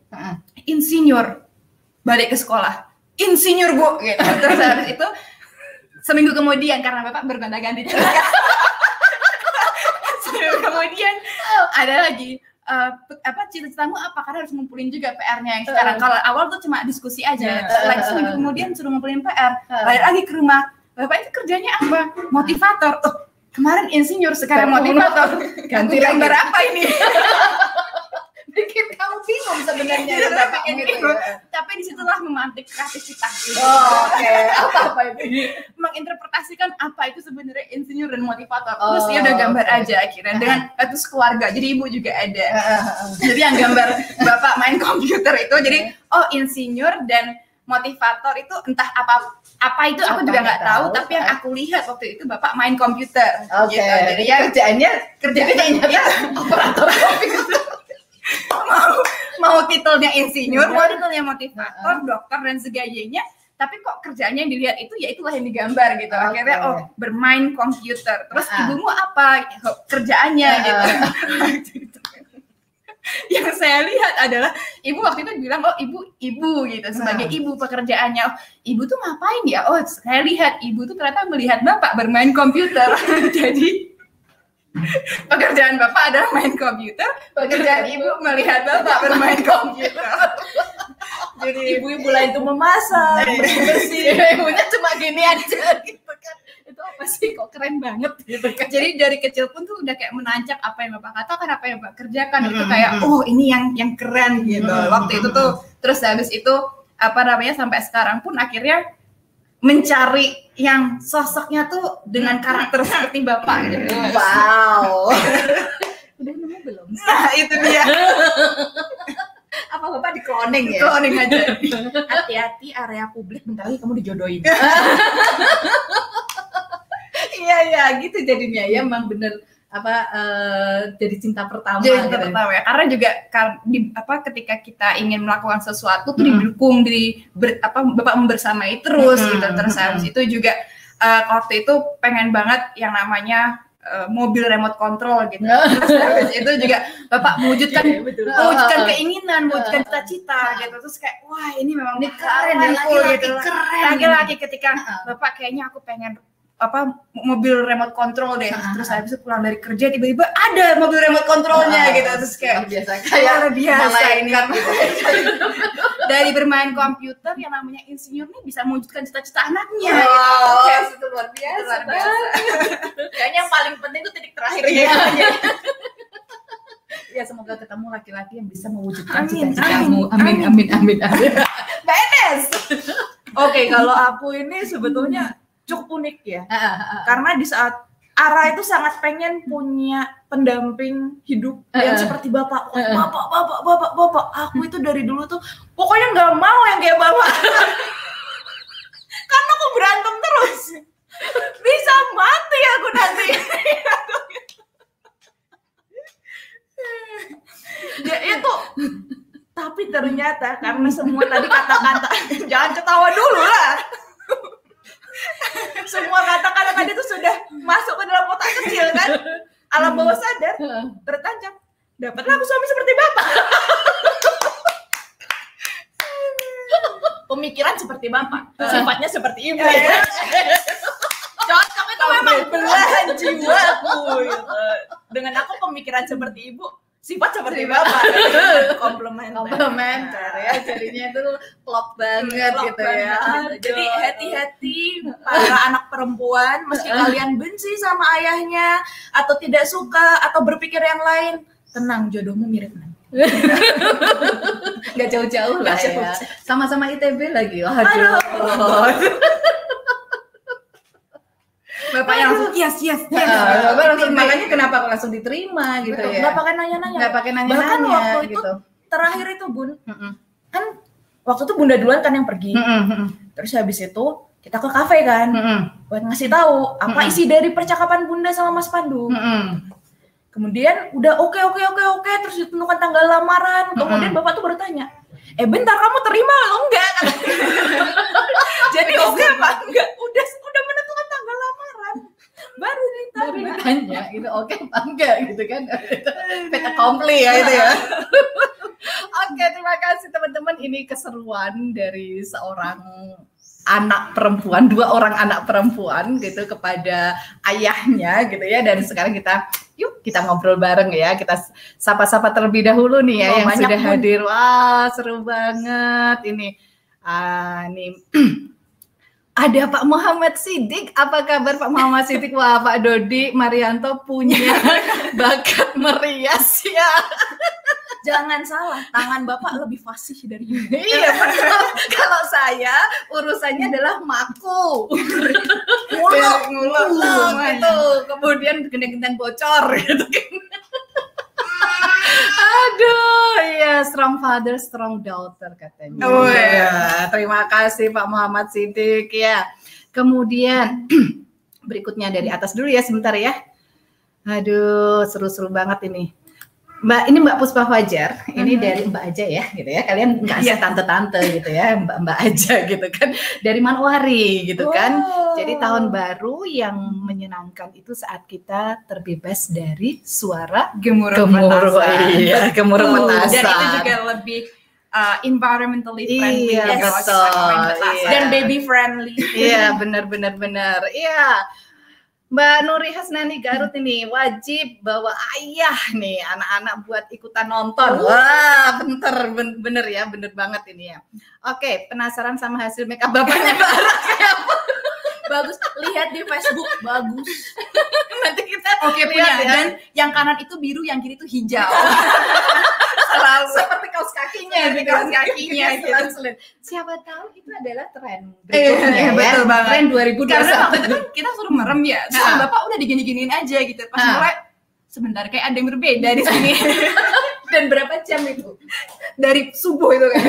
Insinyur. Balik ke sekolah. Insinyur bu. Gitu. Terus habis itu seminggu kemudian karena bapak bergonta-ganti seminggu kemudian ada lagi eh, pe- apa cita-citamu apa? Karena harus ngumpulin juga PR-nya yang sekarang. Kalau awal tuh cuma diskusi aja. Uh. lagi seminggu kemudian suruh ngumpulin PR Uh. balik lagi ke rumah. Bapak itu kerjanya apa? Motivator. Oh, kemarin insinyur sekarang motivator. Ganti lagi. apa ini bingung sebenarnya Iya, Bapak gitu ya. tapi di situlah memantik kreativitas gitu. Oh, Oke, apa apa itu? menginterpretasikan apa itu sebenarnya insinyur dan motivator. Oh, Terus dia udah gambar oke. aja akhirnya dengan satu keluarga. Jadi ibu juga ada. Eh, Jadi yang gambar bapak main komputer itu jadi oh insinyur dan motivator itu entah apa apa itu aku Apa juga nggak tahu, tahu. tapi yang aku lihat waktu itu bapak main komputer Oke, gitu. Jadi ya kerjaannya kerjanya ternyata operator komputer. Mau mau titelnya insinyur, Iya. mau titelnya motivator, dokter dan sebagainya. Tapi kok kerjanya yang dilihat itu ya itulah yang digambar gitu. Oke. Akhirnya oh bermain komputer. Terus Ah. ibumu apa kerjaannya Ah. gitu. yang saya lihat adalah ibu waktu itu bilang oh ibu ibu gitu sebagai ibu pekerjaannya oh, ibu tuh ngapain ya oh saya lihat ibu tuh ternyata melihat bapak bermain komputer jadi pekerjaan bapak adalah main komputer, pekerjaan ibu melihat bapak bermain komputer. Jadi ibu-ibu lain itu memasak, bersih-bersih. Ibunya cuma gini aja gitu kan. Itu apa sih kok keren banget gitu kan. Jadi dari kecil pun tuh udah kayak menancap apa yang bapak katakan, apa yang bapak kerjakan itu kayak oh ini yang yang keren gitu. Waktu itu tuh terus habis itu apa namanya sampai sekarang pun akhirnya mencari yang sosoknya tuh dengan karakter seperti bapak gitu. Wow. Udah nemu belum? Nah, itu dia. Apa bapak di cloning ya? Cloning aja. Hati-hati area publik bentar lagi kamu dijodohin. Iya iya gitu jadinya ya emang bener apa eh, jadi cinta pertama. Jadi gitu. pertama ya, karena juga kar- di, apa ketika kita ingin melakukan sesuatu tuh Mm-mm. didukung, di ber- apa bapak membersamai terus Mm-mm, gitu. Terus habis itu juga eh, waktu itu pengen banget yang namanya eh, mobil remote control gitu. Terus itu juga bapak mewujudkan Iya, betul. mewujudkan Ah, ah. keinginan, mewujudkan cita-cita gitu. Terus kayak wah ini memang Ini keren nih, laki-laki gitu. keren. Laki-laki ketika Ah. bapak kayaknya aku pengen apa mobil remote control deh Ah, terus habis itu pulang dari kerja tiba-tiba ada mobil remote controlnya Ah, gitu terus kayak biasa kayak luar biasa ini gitu. dari bermain komputer yang namanya insinyur nih bisa mewujudkan cita-cita Wow, anaknya gitu. Kayak itu luar biasa. luar biasa Kayaknya yang paling penting itu titik terakhir Iya. ya. Ya semoga ketemu laki-laki yang bisa mewujudkan Amin, cita-citamu. amin, Amin, amin, amin, amin. Oke, kalau aku ini sebetulnya cukup unik ya. Ah, ah, ah. Karena di saat Ara itu sangat pengen punya pendamping hidup yang Eh, seperti bapak. Eh. bapak, bapak, bapak, bapak. Aku itu dari dulu tuh pokoknya nggak mau yang kayak bapak. Karena aku berantem terus. Bisa mati aku nanti. ya itu. Tapi ternyata karena semua tadi kata-kata jangan ketawa dulu lah. Semua kata-kata tadi itu sudah masuk ke dalam otak kecil kan. Alam bawah sadar tertancap. Dapatlah aku suami seperti bapak. Pemikiran seperti bapak, sifatnya seperti ibu. Cocok itu memang belahan jiwaku. gitu. Dengan aku pemikiran seperti ibu, sifat seperti bapak. Komplementer. Komplementer ya, jadinya itu klop banget Klop gitu banget. ya. Jadi hati-hati para anak perempuan meski kalian benci sama ayahnya atau tidak suka atau berpikir yang lain, tenang jodohmu mirip nanti. Nggak jauh-jauh lah ya. Sama-sama ITB lagi. Waduh. bapak yang langsung yes yes yes Bapak langsung makanya kenapa aku langsung diterima gitu Betul, ya. nggak pakai nanya-nanya. Nggak pakai Bahkan nanya-nanya waktu itu gitu. terakhir itu bun, Mm-mm. kan waktu itu bunda duluan kan yang pergi. Mm-mm, Terus habis itu kita ke kafe kan, buat ngasih tahu apa isi dari percakapan bunda sama Mas Pandu. Kemudian udah oke oke oke oke terus ditentukan tanggal lamaran. Kemudian bapak tuh bertanya, eh bentar kamu terima atau enggak? Jadi oke apa enggak? Udah udah menentukan tanggal lamaran. Baru ditanya. Baru ditanya gitu, oke apa enggak gitu kan. Peta kompli ya itu ya. Oke, terima kasih teman-teman. Ini keseruan dari seorang anak perempuan, dua orang anak perempuan gitu kepada ayahnya gitu ya. Dan sekarang kita yuk kita ngobrol bareng ya. Kita sapa-sapa terlebih dahulu nih ya Wah, yang sudah Bun. hadir. Wah, seru banget ini. Ah, nih ada Pak Muhammad Sidik. Apa kabar Pak Muhammad Sidik? Wah, Pak Dodi Marianto punya bakat merias ya. Jangan salah, tangan bapak lebih fasih dari ibu. iya. Kalau saya urusannya adalah maku. Muluk, muluk, muluk, gitu. Kemudian gendeng-gendeng bocor gitu kan. Aduh, iya strong father, strong daughter katanya. Oh, iya. Terima kasih Pak Muhammad Sidik ya. Kemudian berikutnya dari atas dulu ya sebentar ya. Aduh, seru-seru banget ini. Mbak, ini Mbak Puspa Fajar, ini Mhm. dari Mbak aja ya, gitu ya. Kalian nggak Iya. usah tante-tante gitu ya, Mbak-Mbak aja gitu kan. Dari Manwari gitu kan. Wow. Jadi tahun baru yang menyenangkan itu saat kita terbebas dari suara gemuruh gemuruh, petasan. iya, gemuruh petasan. dan itu juga lebih uh, environmentally friendly Iya, ya, kalau betul, iya. dan baby friendly. Iya, benar benar benar. Iya. Mbak Nuri Hasnani Garut ini wajib bawa ayah nih anak-anak buat ikutan nonton. Wah, bener, ben- bener ya, bener banget ini ya. Oke, penasaran sama hasil makeup bapaknya Mbak Ara kayak apa? Bagus lihat di Facebook bagus Nanti kita Oke lihat punya ya. dan yang kanan itu biru, yang kiri itu hijau. selalu seperti kaos kakinya Seperti gitu. kaos kakinya, Iya, gitu. Siapa tahu itu adalah tren Iya, berikutnya iya, ya. betul banget. Tren Karena waktu 2021. itu kan kita suruh merem ya, terus Ah. bapak udah digini-giniin aja gitu. Pas Ah. mulai sebentar kayak ada yang berbeda di sini. Dan berapa jam itu? Dari subuh itu kan.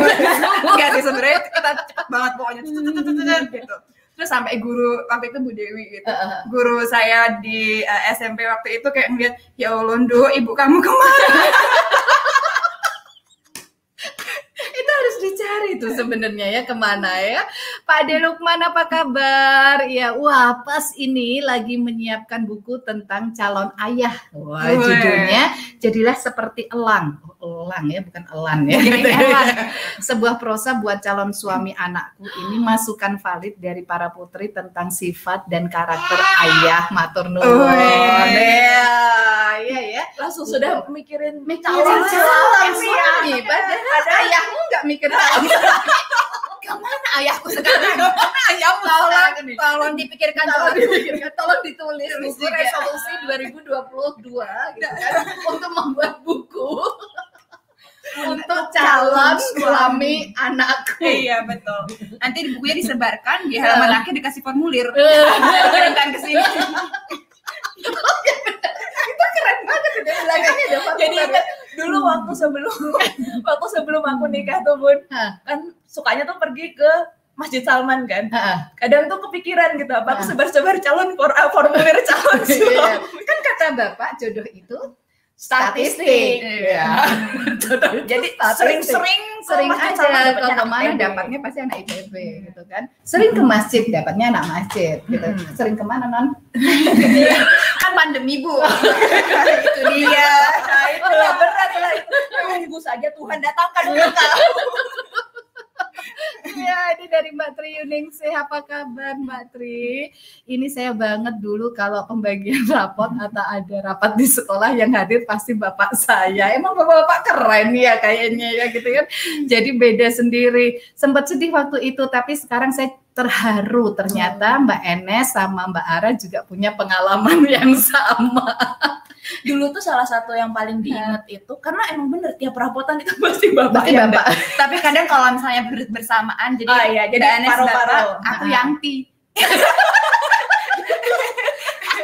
Enggak sih sebenarnya kita cepet banget pokoknya tut, gitu. Terus sampai guru waktu itu Bu Dewi gitu. Heeh. Guru saya di eh, SMP waktu itu kayak ngeliat ya Allah Ndo, ibu kamu ke mana? itu harus dicari tuh sebenarnya ya ke mana ya Pak De Lukman apa kabar? Ya wah pas ini lagi menyiapkan buku tentang calon ayah. Wah Weh. judulnya jadilah seperti elang. Oh, elang ya bukan elan ya. Jadi elang. sebuah prosa buat calon suami anakku. Ini masukan valid dari para putri tentang sifat dan karakter ayah matur nuwun. Ya iya ya langsung sudah mikirin mikirin calon calon suami. suami. Padahal ayahmu nggak mikir calon ayahku sekarang ayahmu Tolong, sekarang ini? tolong dipikirkan tolong dipikirkan tolong ditulis Tulis buku juga. resolusi 2022 gitu kan untuk membuat buku untuk calon suami anakku Iya betul. Nanti di bukunya disebarkan di halaman akhir dikasih formulir. Eh. Kirimkan ke sini. itu keren banget udah belakangnya ada jadi formulir. Dulu waktu sebelum waktu sebelum aku nikah tuh bun Hah. kan sukanya tuh pergi ke Masjid Salman kan Heeh. kadang tuh kepikiran gitu apa aku sebar-sebar calon for, uh, formulir calon Iya. suami kan kata bapak jodoh itu statistik Iya. jadi sering-sering sering aja kalau ke mana dapatnya pasti anak ITB gitu kan sering ke masjid dapatnya anak masjid gitu Hmm. sering ke mana non Kan pandemi bu. itu dia Nah, itu berat lah. Tunggu saja Tuhan datangkan kita. ya ini dari Mbak Tri Yuningsih apa kabar Mbak Tri? Ini saya banget dulu kalau pembagian rapot atau ada rapat di sekolah yang hadir pasti bapak saya. Emang bapak-bapak keren ya kayaknya ya gitu kan? Jadi beda sendiri. Sempat sedih waktu itu tapi sekarang saya terharu. Ternyata Mbak Enes sama Mbak Ara juga punya pengalaman yang sama Dulu tuh salah satu yang paling diingat itu karena emang bener tiap rapotan itu pasti bapak pasti yang bapak Tapi kadang kalau misalnya ber- bersamaan jadi Oh iya, jadi bapak, aku Ah. Yanti.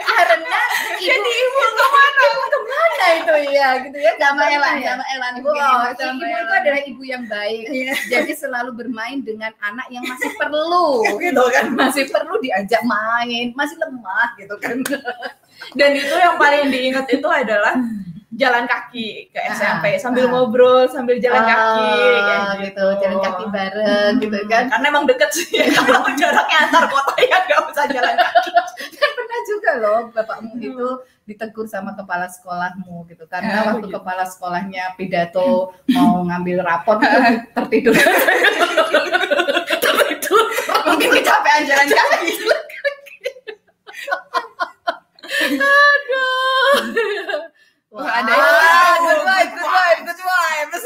karena ibu ibu ke mana ke mana itu ya gitu ya Sama Elan, ya? sama Elan. Si sama ibu itu adalah ibu yang baik. Jadi selalu bermain dengan anak yang masih perlu, gitu kan, masih perlu diajak main, masih lemah, gitu kan. Dan itu yang paling diingat itu adalah jalan kaki ke SMP Ah, sambil ah. ngobrol sambil jalan kaki kayak Ah, gitu, jalan kaki bareng, gitu kan. karena emang deket sih kalau jaraknya antar kota ya nggak usah jalan kaki Kan pernah juga loh bapakmu itu ditegur sama kepala sekolahmu gitu karena Ah, waktu gitu. kepala sekolahnya pidato mau ngambil rapot itu tertidur. tertidur. Mungkin kecapean jalan kaki. Wah, Wah, ada good vibe, good vibe, good vibes.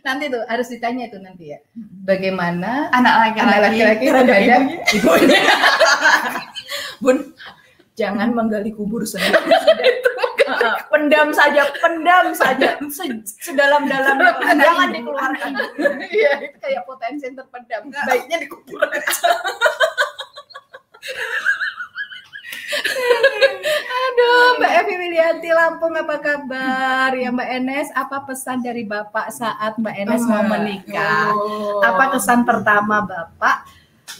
nanti tuh harus ditanya tuh nanti ya. Bagaimana Anak laki-laki. terhadap ibunya? bun jangan menggali kubur sendiri pendam saja pendam saja Se- sedalam-dalamnya jangan dikeluarkan Iya, itu kayak potensi yang terpendam. Baiknya dikubur. Aduh, Mbak Evi Wilianti Lampung apa kabar? Ya Mbak Enes, apa pesan dari Bapak saat Mbak Enes mau menikah? Oh. Apa kesan pertama Bapak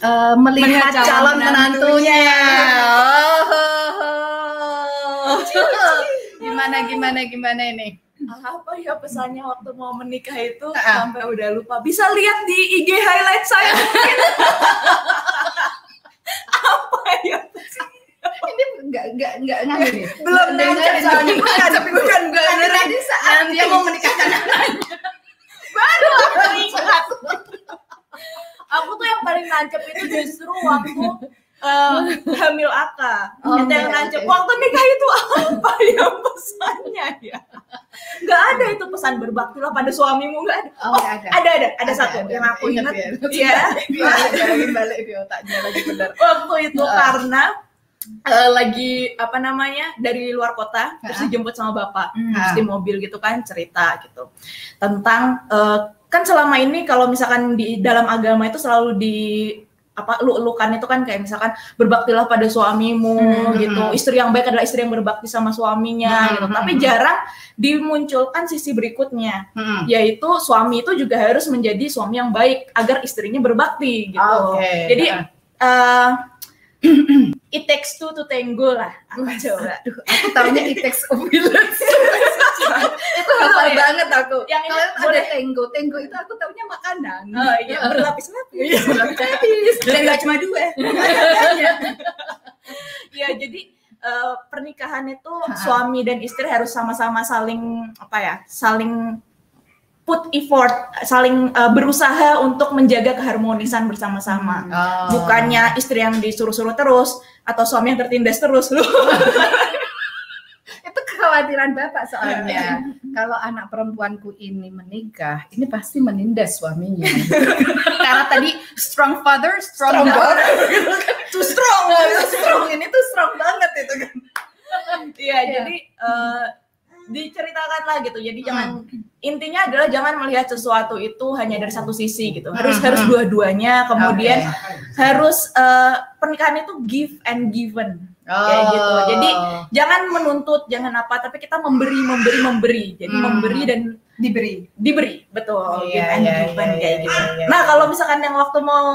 eh, melihat calon calon menantunya? Oh. gimana gimana gimana ini? apa ya pesannya waktu mau menikah itu Ah. sampai udah lupa bisa lihat di IG highlight saya mungkin apa ya Ini enggak enggak enggak ngambil nih. belum ini. soalnya bukan bukan bukan Nanti saat dia mau menikahkan aku tuh yang paling nancep itu justru waktu eh, hamil akak. Oh, itu yang oke, nancep. oke. Waktu nikah itu apa ya pesannya ya? Nggak ada itu pesan berbaktilah pada suamimu nggak ada. Oh, Oh, nggak ada. ada. ada, ada, Ada, satu ada. yang aku Ingat ingat. ya. Iya. Balik di otaknya lagi benar. Waktu itu Ah. karena eh, lagi apa namanya dari luar kota terus Ah. dijemput sama bapak Hmm. terus di mobil gitu kan cerita gitu tentang eh, kan selama ini kalau misalkan di dalam agama itu selalu di apa lu-lukan itu kan kayak misalkan berbaktilah pada suamimu Hmm. gitu istri yang baik adalah istri yang berbakti sama suaminya Hmm. gitu tapi jarang dimunculkan sisi berikutnya Hmm. yaitu suami itu juga harus menjadi suami yang baik agar istrinya berbakti gitu Oke. jadi eh it takes two to tango lah aku coba Aduh, aku taunya it takes a village. itu hafal ya? banget aku. Yang ini Kalau ada boleh. tenggo, tenggo itu aku taunya makanan. oh iya berlapis-lapis Iya, berlapis. Dan gak cuma dua. ya jadi eh, pernikahan itu Ha. suami dan istri harus sama-sama saling apa ya saling put effort saling eh, berusaha untuk menjaga keharmonisan bersama-sama. Oh. bukannya istri yang disuruh-suruh terus atau suami yang tertindas terus lu itu kekhawatiran bapak soalnya. Kalau anak perempuanku ini menikah ini pasti menindas suaminya. Karena tadi strong father, strong, Strong daughter. too strong. Too strong ini tuh strong banget itu kan. Iya, Iya. jadi eh, diceritakan lah gitu. Jadi jangan intinya adalah jangan melihat sesuatu itu hanya dari satu sisi gitu. Harus Hmm, harus hmm. dua-duanya. Kemudian harus eh, pernikahan itu give and given. Kayak gitu. Jadi jangan menuntut, jangan apa, tapi kita memberi, memberi, memberi. Jadi Hmm. memberi dan Diberi. diberi, betul. Iya, give and iya, given iya, kayak iya, gitu. iya. Nah kalau misalkan yang waktu mau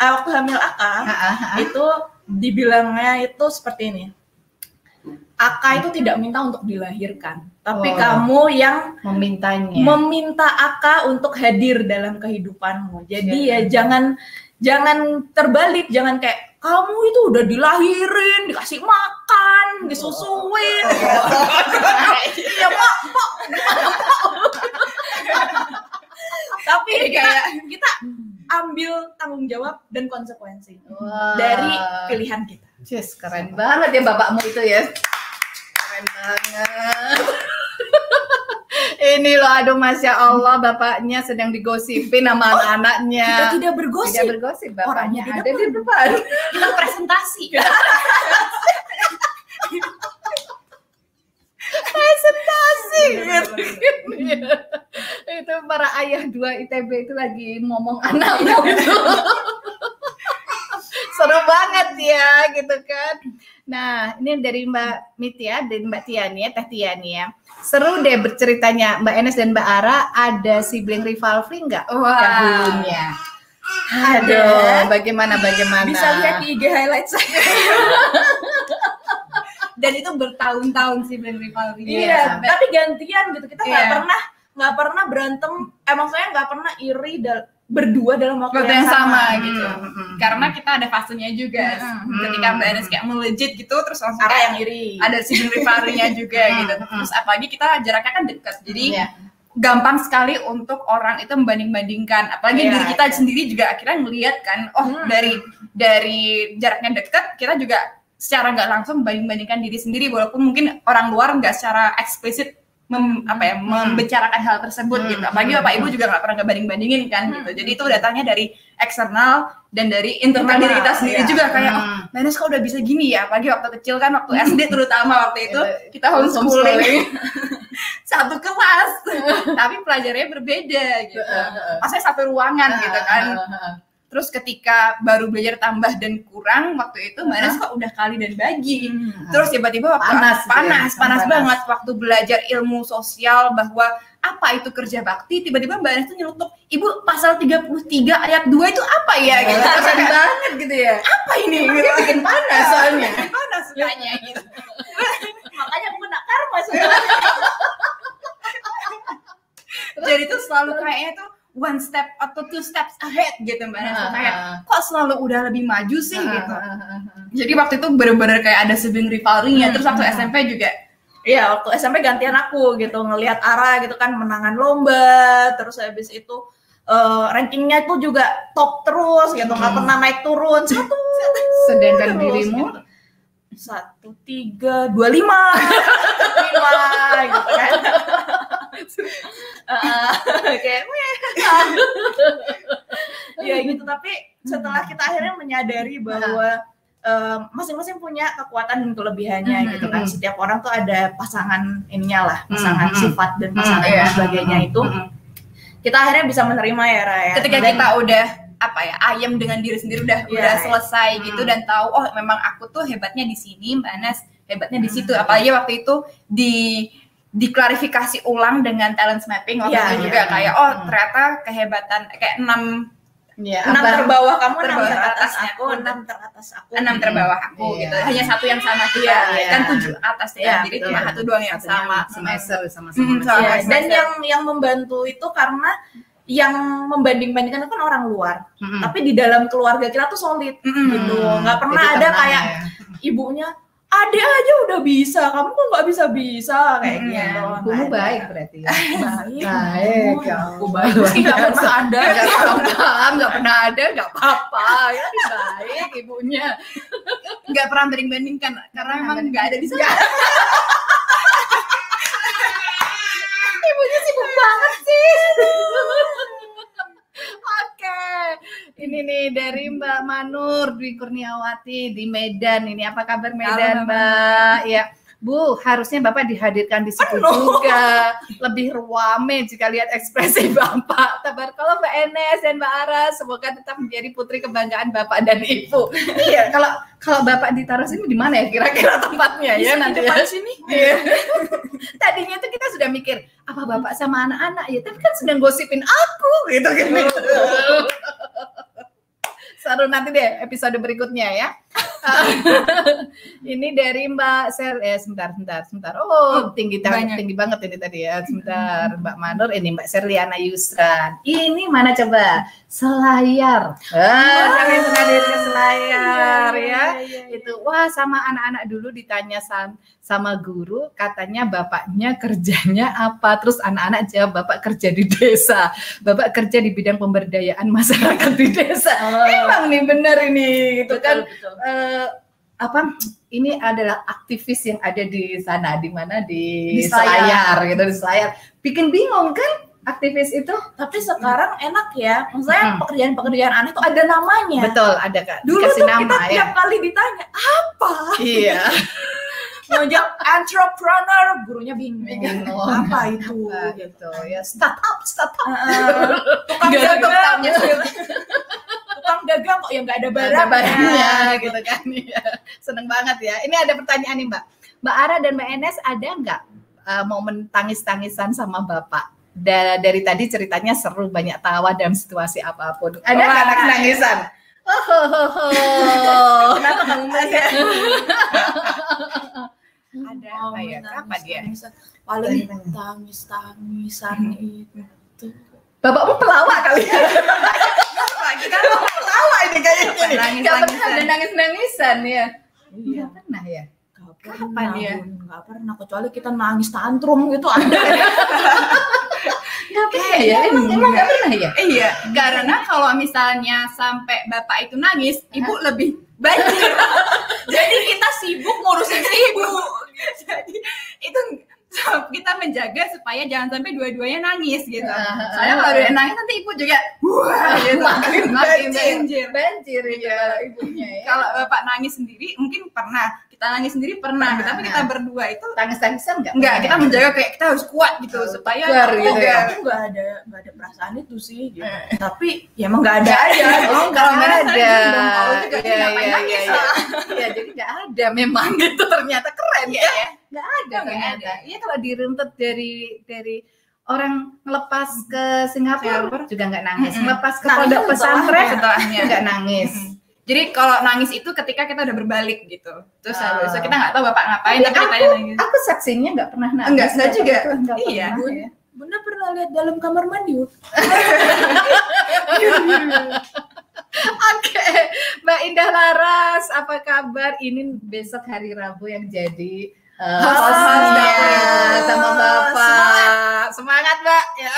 eh, waktu hamil ah. itu dibilangnya itu seperti ini. Aka itu tidak minta untuk dilahirkan, tapi Oh. kamu yang memintanya meminta Aka untuk hadir dalam kehidupanmu. Jadi Iya. ya jangan jangan terbalik, jangan kayak kamu itu udah dilahirin, dikasih makan, disusuin. Iya, Pak, Pak. Tapi kayak kita ambil tanggung jawab dan konsekuensi Wah. dari pilihan kita. Cis, keren banget ya bapakmu itu ya. Keren banget. Ini loh, aduh masya Allah bapaknya sedang digosipin sama anak-anaknya. Kita tidak bergosip. Tidak bergosip, bapaknya Orangnya ada di depan. Kita presentasi. Presentasi gitu. itu para ayah dua ITB itu lagi ngomong anaknya gitu. Seru banget ya gitu kan. Nah, ini dari Mbak Mitia dan Mbak Tiani ya, Teh Tiani ya. Seru deh berceritanya Mbak Enes dan Mbak Ara ada sibling rivalry nggak? Wah. Dahulunya. Aduh, bagaimana bagaimana? Bisa lihat di IG highlight saya. Dan itu bertahun-tahun sih Band Rivalry. Iya, tapi gantian gitu. Kita nggak Iya. pernah nggak pernah berantem. Emang saya nggak pernah iri dal- berdua dalam waktu, Waktu yang sama, Hmm, gitu. hmm, hmm. Karena kita ada fasenya juga. Hmm. Ketika Mbak Enes kayak melejit gitu, terus langsung Ara kayak yang iri. ada si rivalry-nya juga Hmm, gitu. hmm. Terus apalagi kita jaraknya kan dekat. Jadi Iya. gampang sekali untuk orang itu membanding-bandingkan. Apalagi Iya, diri kita iya. sendiri juga akhirnya ngelihat kan, oh Hmm. dari dari jaraknya dekat kita juga secara nggak langsung membanding-bandingkan diri sendiri walaupun mungkin orang luar nggak secara eksplisit mem- apa ya membicarakan hal tersebut Hmm. gitu. Apalagi bapak ibu juga nggak pernah ngebanding-bandingin kan gitu. Jadi itu datangnya dari eksternal dan dari internal diri kita sendiri iya. juga kayak oh, Hmm. Menes kok udah bisa gini ya. Apalagi waktu kecil kan waktu SD terutama waktu itu Iya, kita homeschooling homeschooling. satu kelas tapi pelajarannya berbeda gitu. Maksudnya satu ruangan gitu kan. Terus ketika baru belajar tambah dan kurang waktu itu Mbak Nes kok udah kali dan bagi. Terus tiba-tiba waktu Panas gitu ya, panas, panas, panas. banget waktu belajar ilmu sosial bahwa apa itu kerja bakti, tiba-tiba Mbak Nes tuh nyelutuk, "Ibu, pasal 33 ayat 2 itu apa ya?" gitu. Terus banget gitu ya. apa ini? Gitu. Bikin panas soalnya. panas kayaknya gitu. Makanya aku kena karma sebenarnya. Jadi tuh selalu kayaknya tuh one step atau two steps ahead gitu Mbak Nes. Ah, Kayak ah. kok selalu udah lebih maju sih gitu. Ah, ah, ah, ah. Jadi waktu itu bener-bener kayak ada sibling rivalry-nya. Hmm, Terus waktu hmm. SMP juga Iya, waktu SMP gantian aku gitu ngelihat Ara gitu kan menangan lomba, terus habis itu eh, rankingnya tuh juga top terus gitu, nggak Hmm. pernah naik turun satu. Sedangkan terus, dirimu gitu. satu tiga dua lima lima gitu kan Eh, kayak ya gitu tapi setelah kita akhirnya menyadari bahwa eh, masing-masing punya kekuatan dan kelebihannya Mhm, gitu kan setiap orang tuh ada pasangan ininya lah pasangan Mhm, mhm. sifat dan pasangan iya. dan sebagainya itu Mm-mm. kita akhirnya bisa menerima ya Raya ketika Dan- kita udah apa ya ayam dengan diri sendiri udah Iya, udah iya. selesai gitu Hmm. dan tahu oh memang aku tuh hebatnya di sini mbak Anas hebatnya di situ Hmm. apalagi waktu itu di diklarifikasi ulang dengan talent mapping waktu Iya, itu iya. juga kayak oh Hmm. ternyata kehebatan kayak enam Ya, enam apa- terbawah kamu enam Terbawah teratas atasnya aku enam teratas aku enam terbawah aku Iya. gitu hanya satu yang sama kita Iya, iya. kan tujuh atas ya Iya, jadi cuma satu doang yang Satunya sama semester. Hmm, semester. sama. Iya, Sama dan semester. yang yang membantu itu karena yang membanding-bandingkan itu kan orang luar Mm-mm. tapi di dalam keluarga kita tuh solid Mm-mm. gitu nggak pernah Jadi ada kayak ya. ibunya adek aja udah bisa kamu kok nggak bisa bisa kayak Mm-mm. gitu ada. baik berarti ya. baik Baik, ya aku baik sih nggak pernah ada nggak pernah ada, nggak apa-apa. Ya baik ibunya. nggak pernah banding-bandingkan karena memang nggak ada di sana Ibunya sibuk banget sih. Oke, ini nih dari Mbak Manur Dwi Kurniawati di Medan. Ini apa kabar Medan, Halo, Mbak? Ya, Bu, harusnya Bapak dihadirkan di situ juga. Lebih ruame jika lihat ekspresi Bapak. Tabar kalau Mbak Enes dan Mbak Ara, semoga tetap menjadi putri kebanggaan Bapak dan Ibu. iya, kalau kalau Bapak ditaruh sini di mana ya kira-kira tempatnya ya nanti ya? sini Iya. Tadinya tuh kita sudah mikir apa bapak sama anak-anak ya, tapi kan sedang gosipin aku gitu kan. Seru nanti deh episode berikutnya ya. ini dari Mbak Sel, eh sebentar, sebentar, sebentar. Oh, tinggi banyak. tinggi banget ini tadi ya. Sebentar, Mbak Manur, ini Mbak Serliana Yusran. Ini mana coba? Selayar. Ah, kami hadir ke Selayar ya itu wah sama anak-anak dulu ditanya sam- sama guru katanya bapaknya kerjanya apa terus anak-anak jawab bapak kerja di desa bapak kerja di bidang pemberdayaan masyarakat di desa emang nih bener ini gitu kan. betul. Eh, apa ini adalah aktivis yang ada di sana di mana? Di, Di Selayar. Gitu di Selayar. Bikin bingung kan aktivis itu? Tapi sekarang enak ya. Maksudnya Hmm. pekerjaan-pekerjaan aneh tuh ada namanya. Betul ada kak. Dulu tuh nama kita ya. tiap kali ditanya apa? Iya jawab entrepreneur. Gurunya bingung. Bingung. apa itu? Apa gitu ya startup startup. Heeh. tukang dagang. tukangnya. tukang dagang kok ya nggak ada barang ada barangnya. gitu kan. Ya. seneng banget ya. Ini ada pertanyaan nih mbak. Mbak Ara dan mbak Enes ada nggak uh, momen tangis-tangisan sama bapak? Da- dari tadi ceritanya seru banyak tawa dalam situasi apa pun. Ada nggak tangis-tangisan? Oh, ho, ho, ho. kenapa kamu ada apa ya? Kapan ya? paling tangis tangisan itu bapakmu pelawak kali ya lagi kan pelawak ini kayaknya. Nangis-nangisan. Nggak pernah ada nangis-nangisan ya iya nggak pernah ya Gak Kapan pernah, ya? Bun. Gak pernah, kecuali kita nangis tantrum gitu ada. nggak pernah ya emang emang nggak pernah ya Iya, karena kalau misalnya sampai bapak itu nangis, ibu lebih banjir. Jadi kita sibuk ngurusin ibu. Jadi itu kita menjaga supaya jangan sampai dua-duanya nangis gitu. Ah, Soalnya kalau dua nangis nanti ibu juga wah gitu. makin banjir banjir. banjir ya ibunya ya Kalau bapak nangis sendiri mungkin pernah, nangis sendiri pernah, Pernah. tapi kita berdua itu tangis-tangisan nggak enggak, pernah kita ya? menjaga kayak kita harus kuat gitu supaya Tegar gitu ya. Aku gak ada, gak ada perasaan itu sih. Gitu. Tapi ya emang gak ada aja. Oh, nggak Kalau mereka ada. juga Iya, iya, iya, iya. Iya, jadi nggak ada memang gitu ternyata keren Iya, ya. ya. Nggak ada Nggak ternyata. ada. Iya kalau diruntut dari dari orang ngelepas ke Singapura Singapura. juga nggak nangis, Mm-mm. ngelepas ke pondok pesantren Setelahnya. nggak nangis. Jadi kalau nangis itu ketika kita udah berbalik gitu. Terus Ah. habis itu kita nggak tahu bapak ngapain Tapi tapi kitanya nangis. Aku saksinya nggak pernah nangis. Enggak, enggak juga. Nggak Iya. pernah, ya. Bunda pernah lihat dalam kamar mandi? Oke, Mbak Indah Laras, apa kabar? Ini besok hari Rabu yang jadi uh, ya, ibu. sama Bapak. Semangat, Mbak. Ya.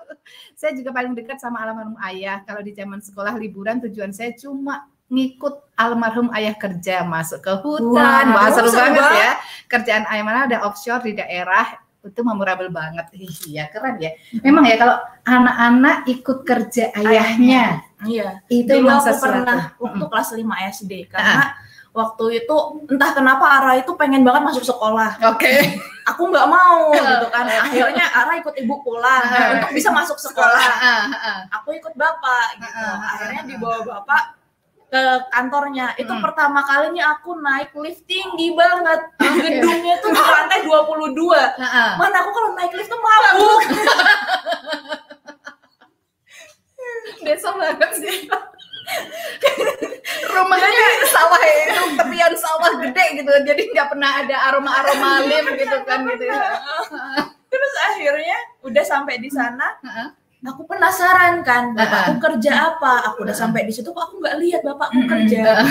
saya juga paling dekat sama almarhum ayah. Kalau di zaman sekolah liburan tujuan saya cuma ngikut almarhum ayah kerja masuk ke hutan. Wah, Wah, seru seru banget banget. ya. Kerjaan ayah mana ada offshore di daerah itu memorable banget. Iya, keren ya. Memang ya kalau anak-anak ikut kerja ayahnya, Iya. itu Dulu aku sesuatu. pernah waktu kelas 5 SD karena waktu itu entah kenapa Ara itu pengen banget masuk sekolah. Oke. Aku nggak mau gitu kan. Akhirnya Ara ikut ibu pulang Ah. untuk bisa masuk sekolah. Ah, ah, ah. Aku ikut bapak gitu. Ah, ah, Akhirnya ah, dibawa bapak ke kantornya. Itu Hmm. pertama kalinya aku naik lift tinggi banget. Gedungnya tuh di lantai 22. Ah, ah. Mana aku kalau naik lift tuh mabuk. Desa banget sih. Rumahnya sawah ya, itu tepian sawah gede gitu, jadi nggak pernah ada aroma-aroma lim gitu kan gitu. ya. Terus akhirnya udah sampai di sana, Heeh. Aku penasaran kan, bapakku kerja apa? Aku udah sampai di situ kok aku nggak lihat bapakku kerja.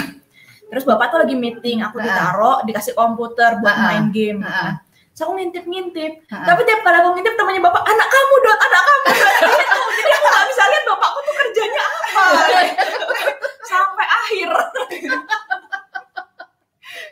Terus bapak tuh lagi meeting, aku Ah. ditaruh dikasih komputer buat main game. Terus aku ngintip-ngintip. Tapi tiap kali aku ngintip temannya bapak, anak kamu dot, anak kamu dot. Gitu. Jadi aku nggak bisa lihat bapakku tuh kerjanya apa. Sampai akhir.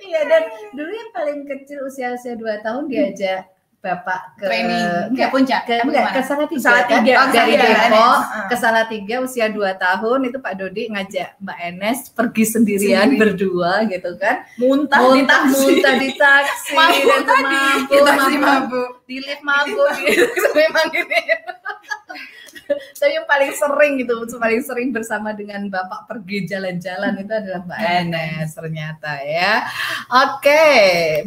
Iya dan dulu yang paling kecil usia-usia 2 tahun diajak bapak ke Training ke puncak. ke, enggak, ke Salatiga, Salatiga. kan? Oh, dari Depok ke Salatiga usia 2 tahun itu Pak Dodi ngajak Mbak Enes pergi sendirian Sendiri. berdua gitu kan Muntah, di muntah taksi. muntah di taksi Mabuk dan tadi. mabuk, mabuk, mabuk. di lift mabuk gitu memang gitu tapi yang paling sering gitu paling sering bersama dengan bapak pergi jalan-jalan itu adalah Mbak Enes ternyata ya oke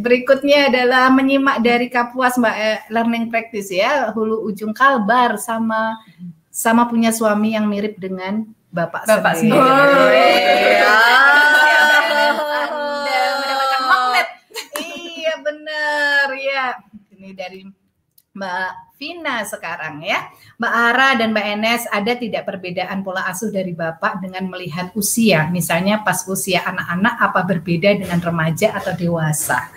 berikutnya adalah menyimak dari Kapuas Mbak E- Learning Practice ya hulu ujung Kalbar sama sama punya suami yang mirip dengan bapak, Bapak sendiri. sendiri. Ya. Anda mendapatkan magnet. Iya bener ya. Ini dari Mbak Vina sekarang ya. Mbak Ara dan Mbak Enes ada tidak perbedaan pola asuh dari Bapak dengan melihat usia? Misalnya pas usia anak-anak apa berbeda dengan remaja atau dewasa?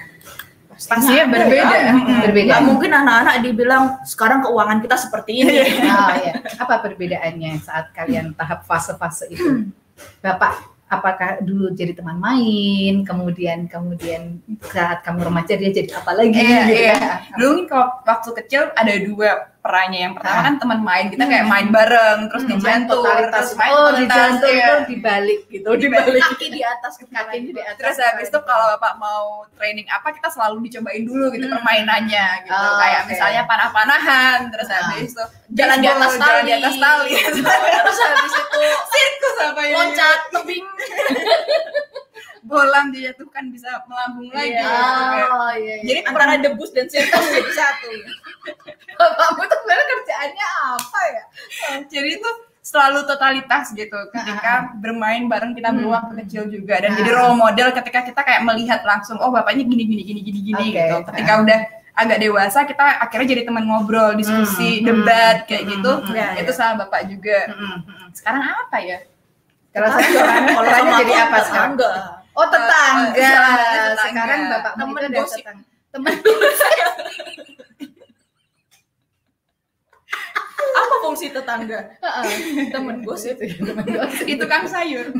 Pastinya berbeda. Mm, berbeda. Nggak mungkin anak-anak dibilang sekarang keuangan kita seperti ini. Oh, ya. Apa perbedaannya saat kalian tahap fase-fase itu? Bapak apakah dulu jadi teman main, kemudian kemudian saat kamu remaja dia jadi apa lagi? Iya, gitu iya. kan? Dulu nih kalau waktu kecil ada dua perannya. Yang pertama Ah. kan teman main, kita kayak main bareng, terus Hmm, dijantur, totalitas. terus main oh, di totalitas, jantung iya. itu dibalik gitu, Dibalik. dibalik. Kaki di atas, Kaki di atas. Terus habis itu kalau bapak mau training apa kita selalu dicobain dulu gitu Hmm. permainannya gitu. Oh, kayak oke. misalnya panah-panahan, terus Ah. habis itu Jalan di atas baseball, jalan di tali. atas tali. Terus habis itu Sirkus apa ini? loncat tebing. Bolam dijatuhkan bisa melambung lagi. Iya. gitu kan. Oh iya. iya. Jadi Antara debus dan sirkus jadi satu. kamu tuh sebenarnya kerjaannya apa ya? jadi itu selalu totalitas gitu ketika bermain bareng kita Hmm. beruang kecil juga dan Ah. jadi role model ketika kita kayak melihat langsung oh bapaknya gini gini gini gini gini Oke. gitu ketika udah agak dewasa kita akhirnya jadi teman ngobrol diskusi Hmm, debat hmm, kayak hmm, gitu hmm, ya, itu sama bapak juga mm-mm. sekarang apa ya Kalau saya Kalau jadi apa sekarang? tetangga. Oh tetangga. Tetangga. Sekarang bapak Temen itu gosip. tetangga. Temen Apa fungsi tetangga? Temen gosip. Temen gosip. itu kan sayur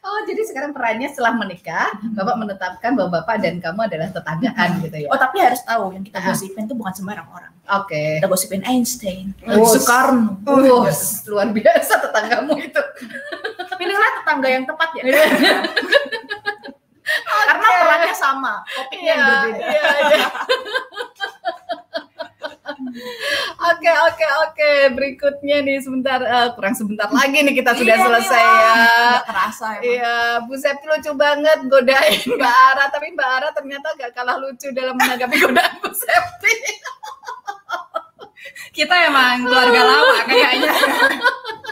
Oh jadi sekarang perannya setelah menikah, bapak menetapkan bahwa bapak dan kamu adalah tetanggaan gitu ya? Oh tapi harus tahu yang kita gosipin itu bukan sembarang orang. Oke. Kita gosipin Einstein, Oh, Soekarno. Oh, luar biasa tetanggamu itu. Pilihlah tetangga yang tepat ya. Karena perannya sama, topiknya yang berbeda. iya, iya. Oke oke oke berikutnya nih sebentar eh, kurang sebentar lagi nih kita sudah Iya, selesai iya. ya. Terasa emang. Iya, Bu Septi lucu banget godain Mbak Ara, tapi Mbak Ara ternyata gak kalah lucu dalam menanggapi godaan Bu Septi. kita emang keluarga lama kayaknya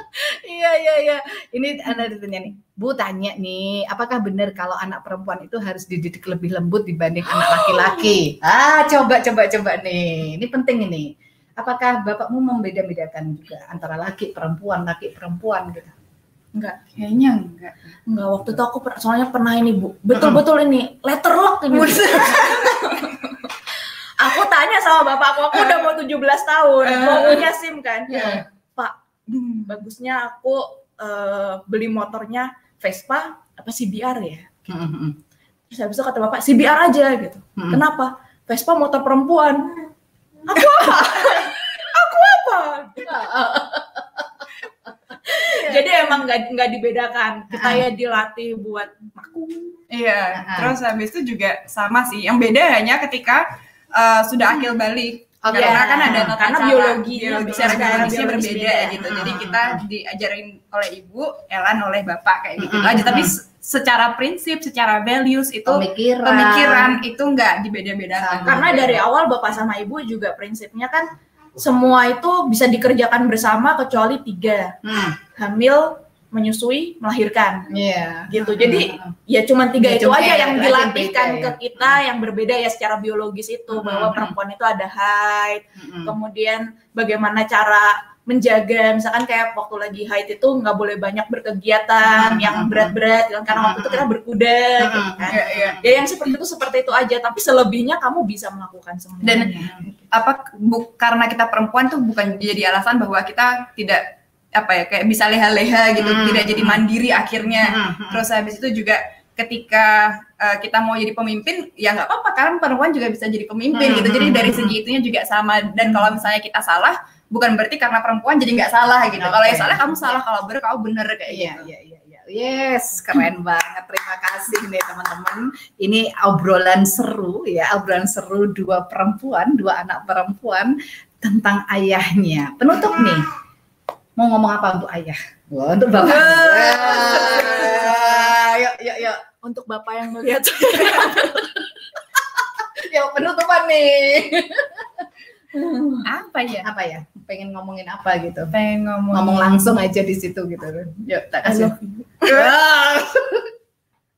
iya iya iya. Ini Anda ditanya nih, Bu tanya nih, apakah benar kalau anak perempuan itu harus dididik lebih lembut dibanding anak laki-laki? Ah, coba coba coba nih. Ini penting ini. Apakah bapakmu membeda-bedakan juga antara laki perempuan, laki perempuan gitu? Enggak. kayaknya enggak Enggak, waktu itu aku per- soalnya pernah ini, Bu. Betul-betul ini, letter lock ini. Aku tanya sama bapakku, aku udah mau 17 tahun, mau punya SIM kan. Iya. Pak, hmm, bagusnya aku eh, beli motornya Vespa apa CBR ya? Mm-mm. terus habis itu kata bapak CBR aja gitu. Mm-mm. kenapa? Vespa motor perempuan. Aku apa? Aku apa? Jadi emang nggak nggak dibedakan. Kita ya dilatih buat maku. Iya, Ah. terus habis itu juga sama sih. Yang beda hanya ketika uh, sudah akil balik. Oke. Karena kan ada tata Karena cara biologinya biologi, beda, secara biologis berbeda beda. gitu. Hmm. Jadi kita diajarin oleh ibu, Elan oleh bapak kayak gitu Hmm. aja. Tapi secara prinsip, secara values itu Pemikiran. pemikiran itu nggak dibeda-bedakan. Karena dari awal bapak sama ibu juga prinsipnya kan semua itu bisa dikerjakan bersama kecuali tiga Hmm. hamil menyusui melahirkan Iya. gitu jadi Hmm. ya cuman tiga Ya, itu cuma aja yang aja dilatihkan beda, ke ya. kita yang berbeda ya secara biologis itu Hmm. bahwa perempuan itu ada haid Mm-mm. kemudian bagaimana cara menjaga misalkan kayak waktu lagi haid itu nggak boleh banyak berkegiatan Hmm. yang berat-berat kan karena waktu itu kita berkuda gitu Hmm. kan Iya, iya. ya yang seperti itu seperti itu aja tapi selebihnya kamu bisa melakukan semuanya Dan apa bu, karena kita perempuan tuh bukan jadi alasan bahwa kita tidak apa ya kayak bisa leha-leha gitu, Hmm. tidak jadi mandiri akhirnya. Hmm. Terus habis itu juga ketika uh, kita mau jadi pemimpin ya nggak apa-apa karena perempuan juga bisa jadi pemimpin Hmm, gitu. Jadi hmm, dari hmm. segi itunya juga sama. Dan kalau misalnya kita salah bukan berarti karena perempuan jadi nggak salah gitu. Kalau yang salah kamu salah, kalau bener kamu bener kayak Iya, gitu. iya, iya, iya. Yes, keren banget. Terima kasih nih teman-teman. Ini obrolan seru ya, obrolan seru dua perempuan, dua anak perempuan tentang ayahnya. Penutup nih. Mau ngomong apa untuk ayah? Wah, untuk bapak. Wah, Yuk, yuk, yuk. untuk bapak yang melihat Yuk, penutupan nih. Apa ya? Apa ya? Pengen ngomongin apa gitu? Pengen ngomong. Ngomong langsung aja di situ gitu. Yuk, tak kasih.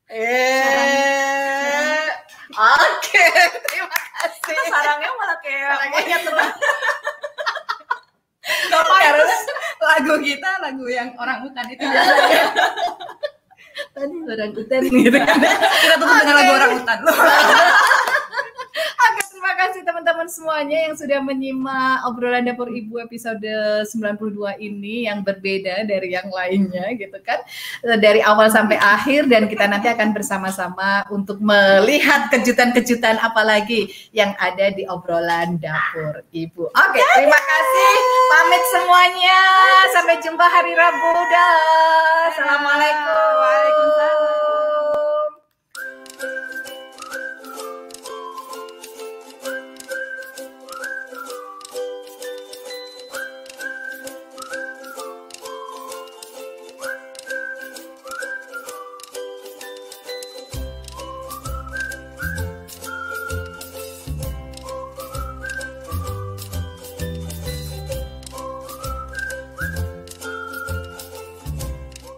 Eh, oke, terima kasih. sarangnya malah kayak Sarangnya Gak Karena lagu kita lagu yang orang hutan itu biasanya. Tadi orang hutan gitu kan. kita tutup dengan lagu orang hutan loh. Terima kasih teman-teman semuanya yang sudah menyimak obrolan dapur ibu episode 92 ini yang berbeda dari yang lainnya gitu kan. Dari awal sampai akhir dan kita nanti akan bersama-sama untuk melihat kejutan-kejutan apa lagi yang ada di obrolan dapur ibu. Oke, terima kasih. Pamit semuanya. Sampai jumpa hari Rabu. Dah. Assalamualaikum. Waalaikumsalam.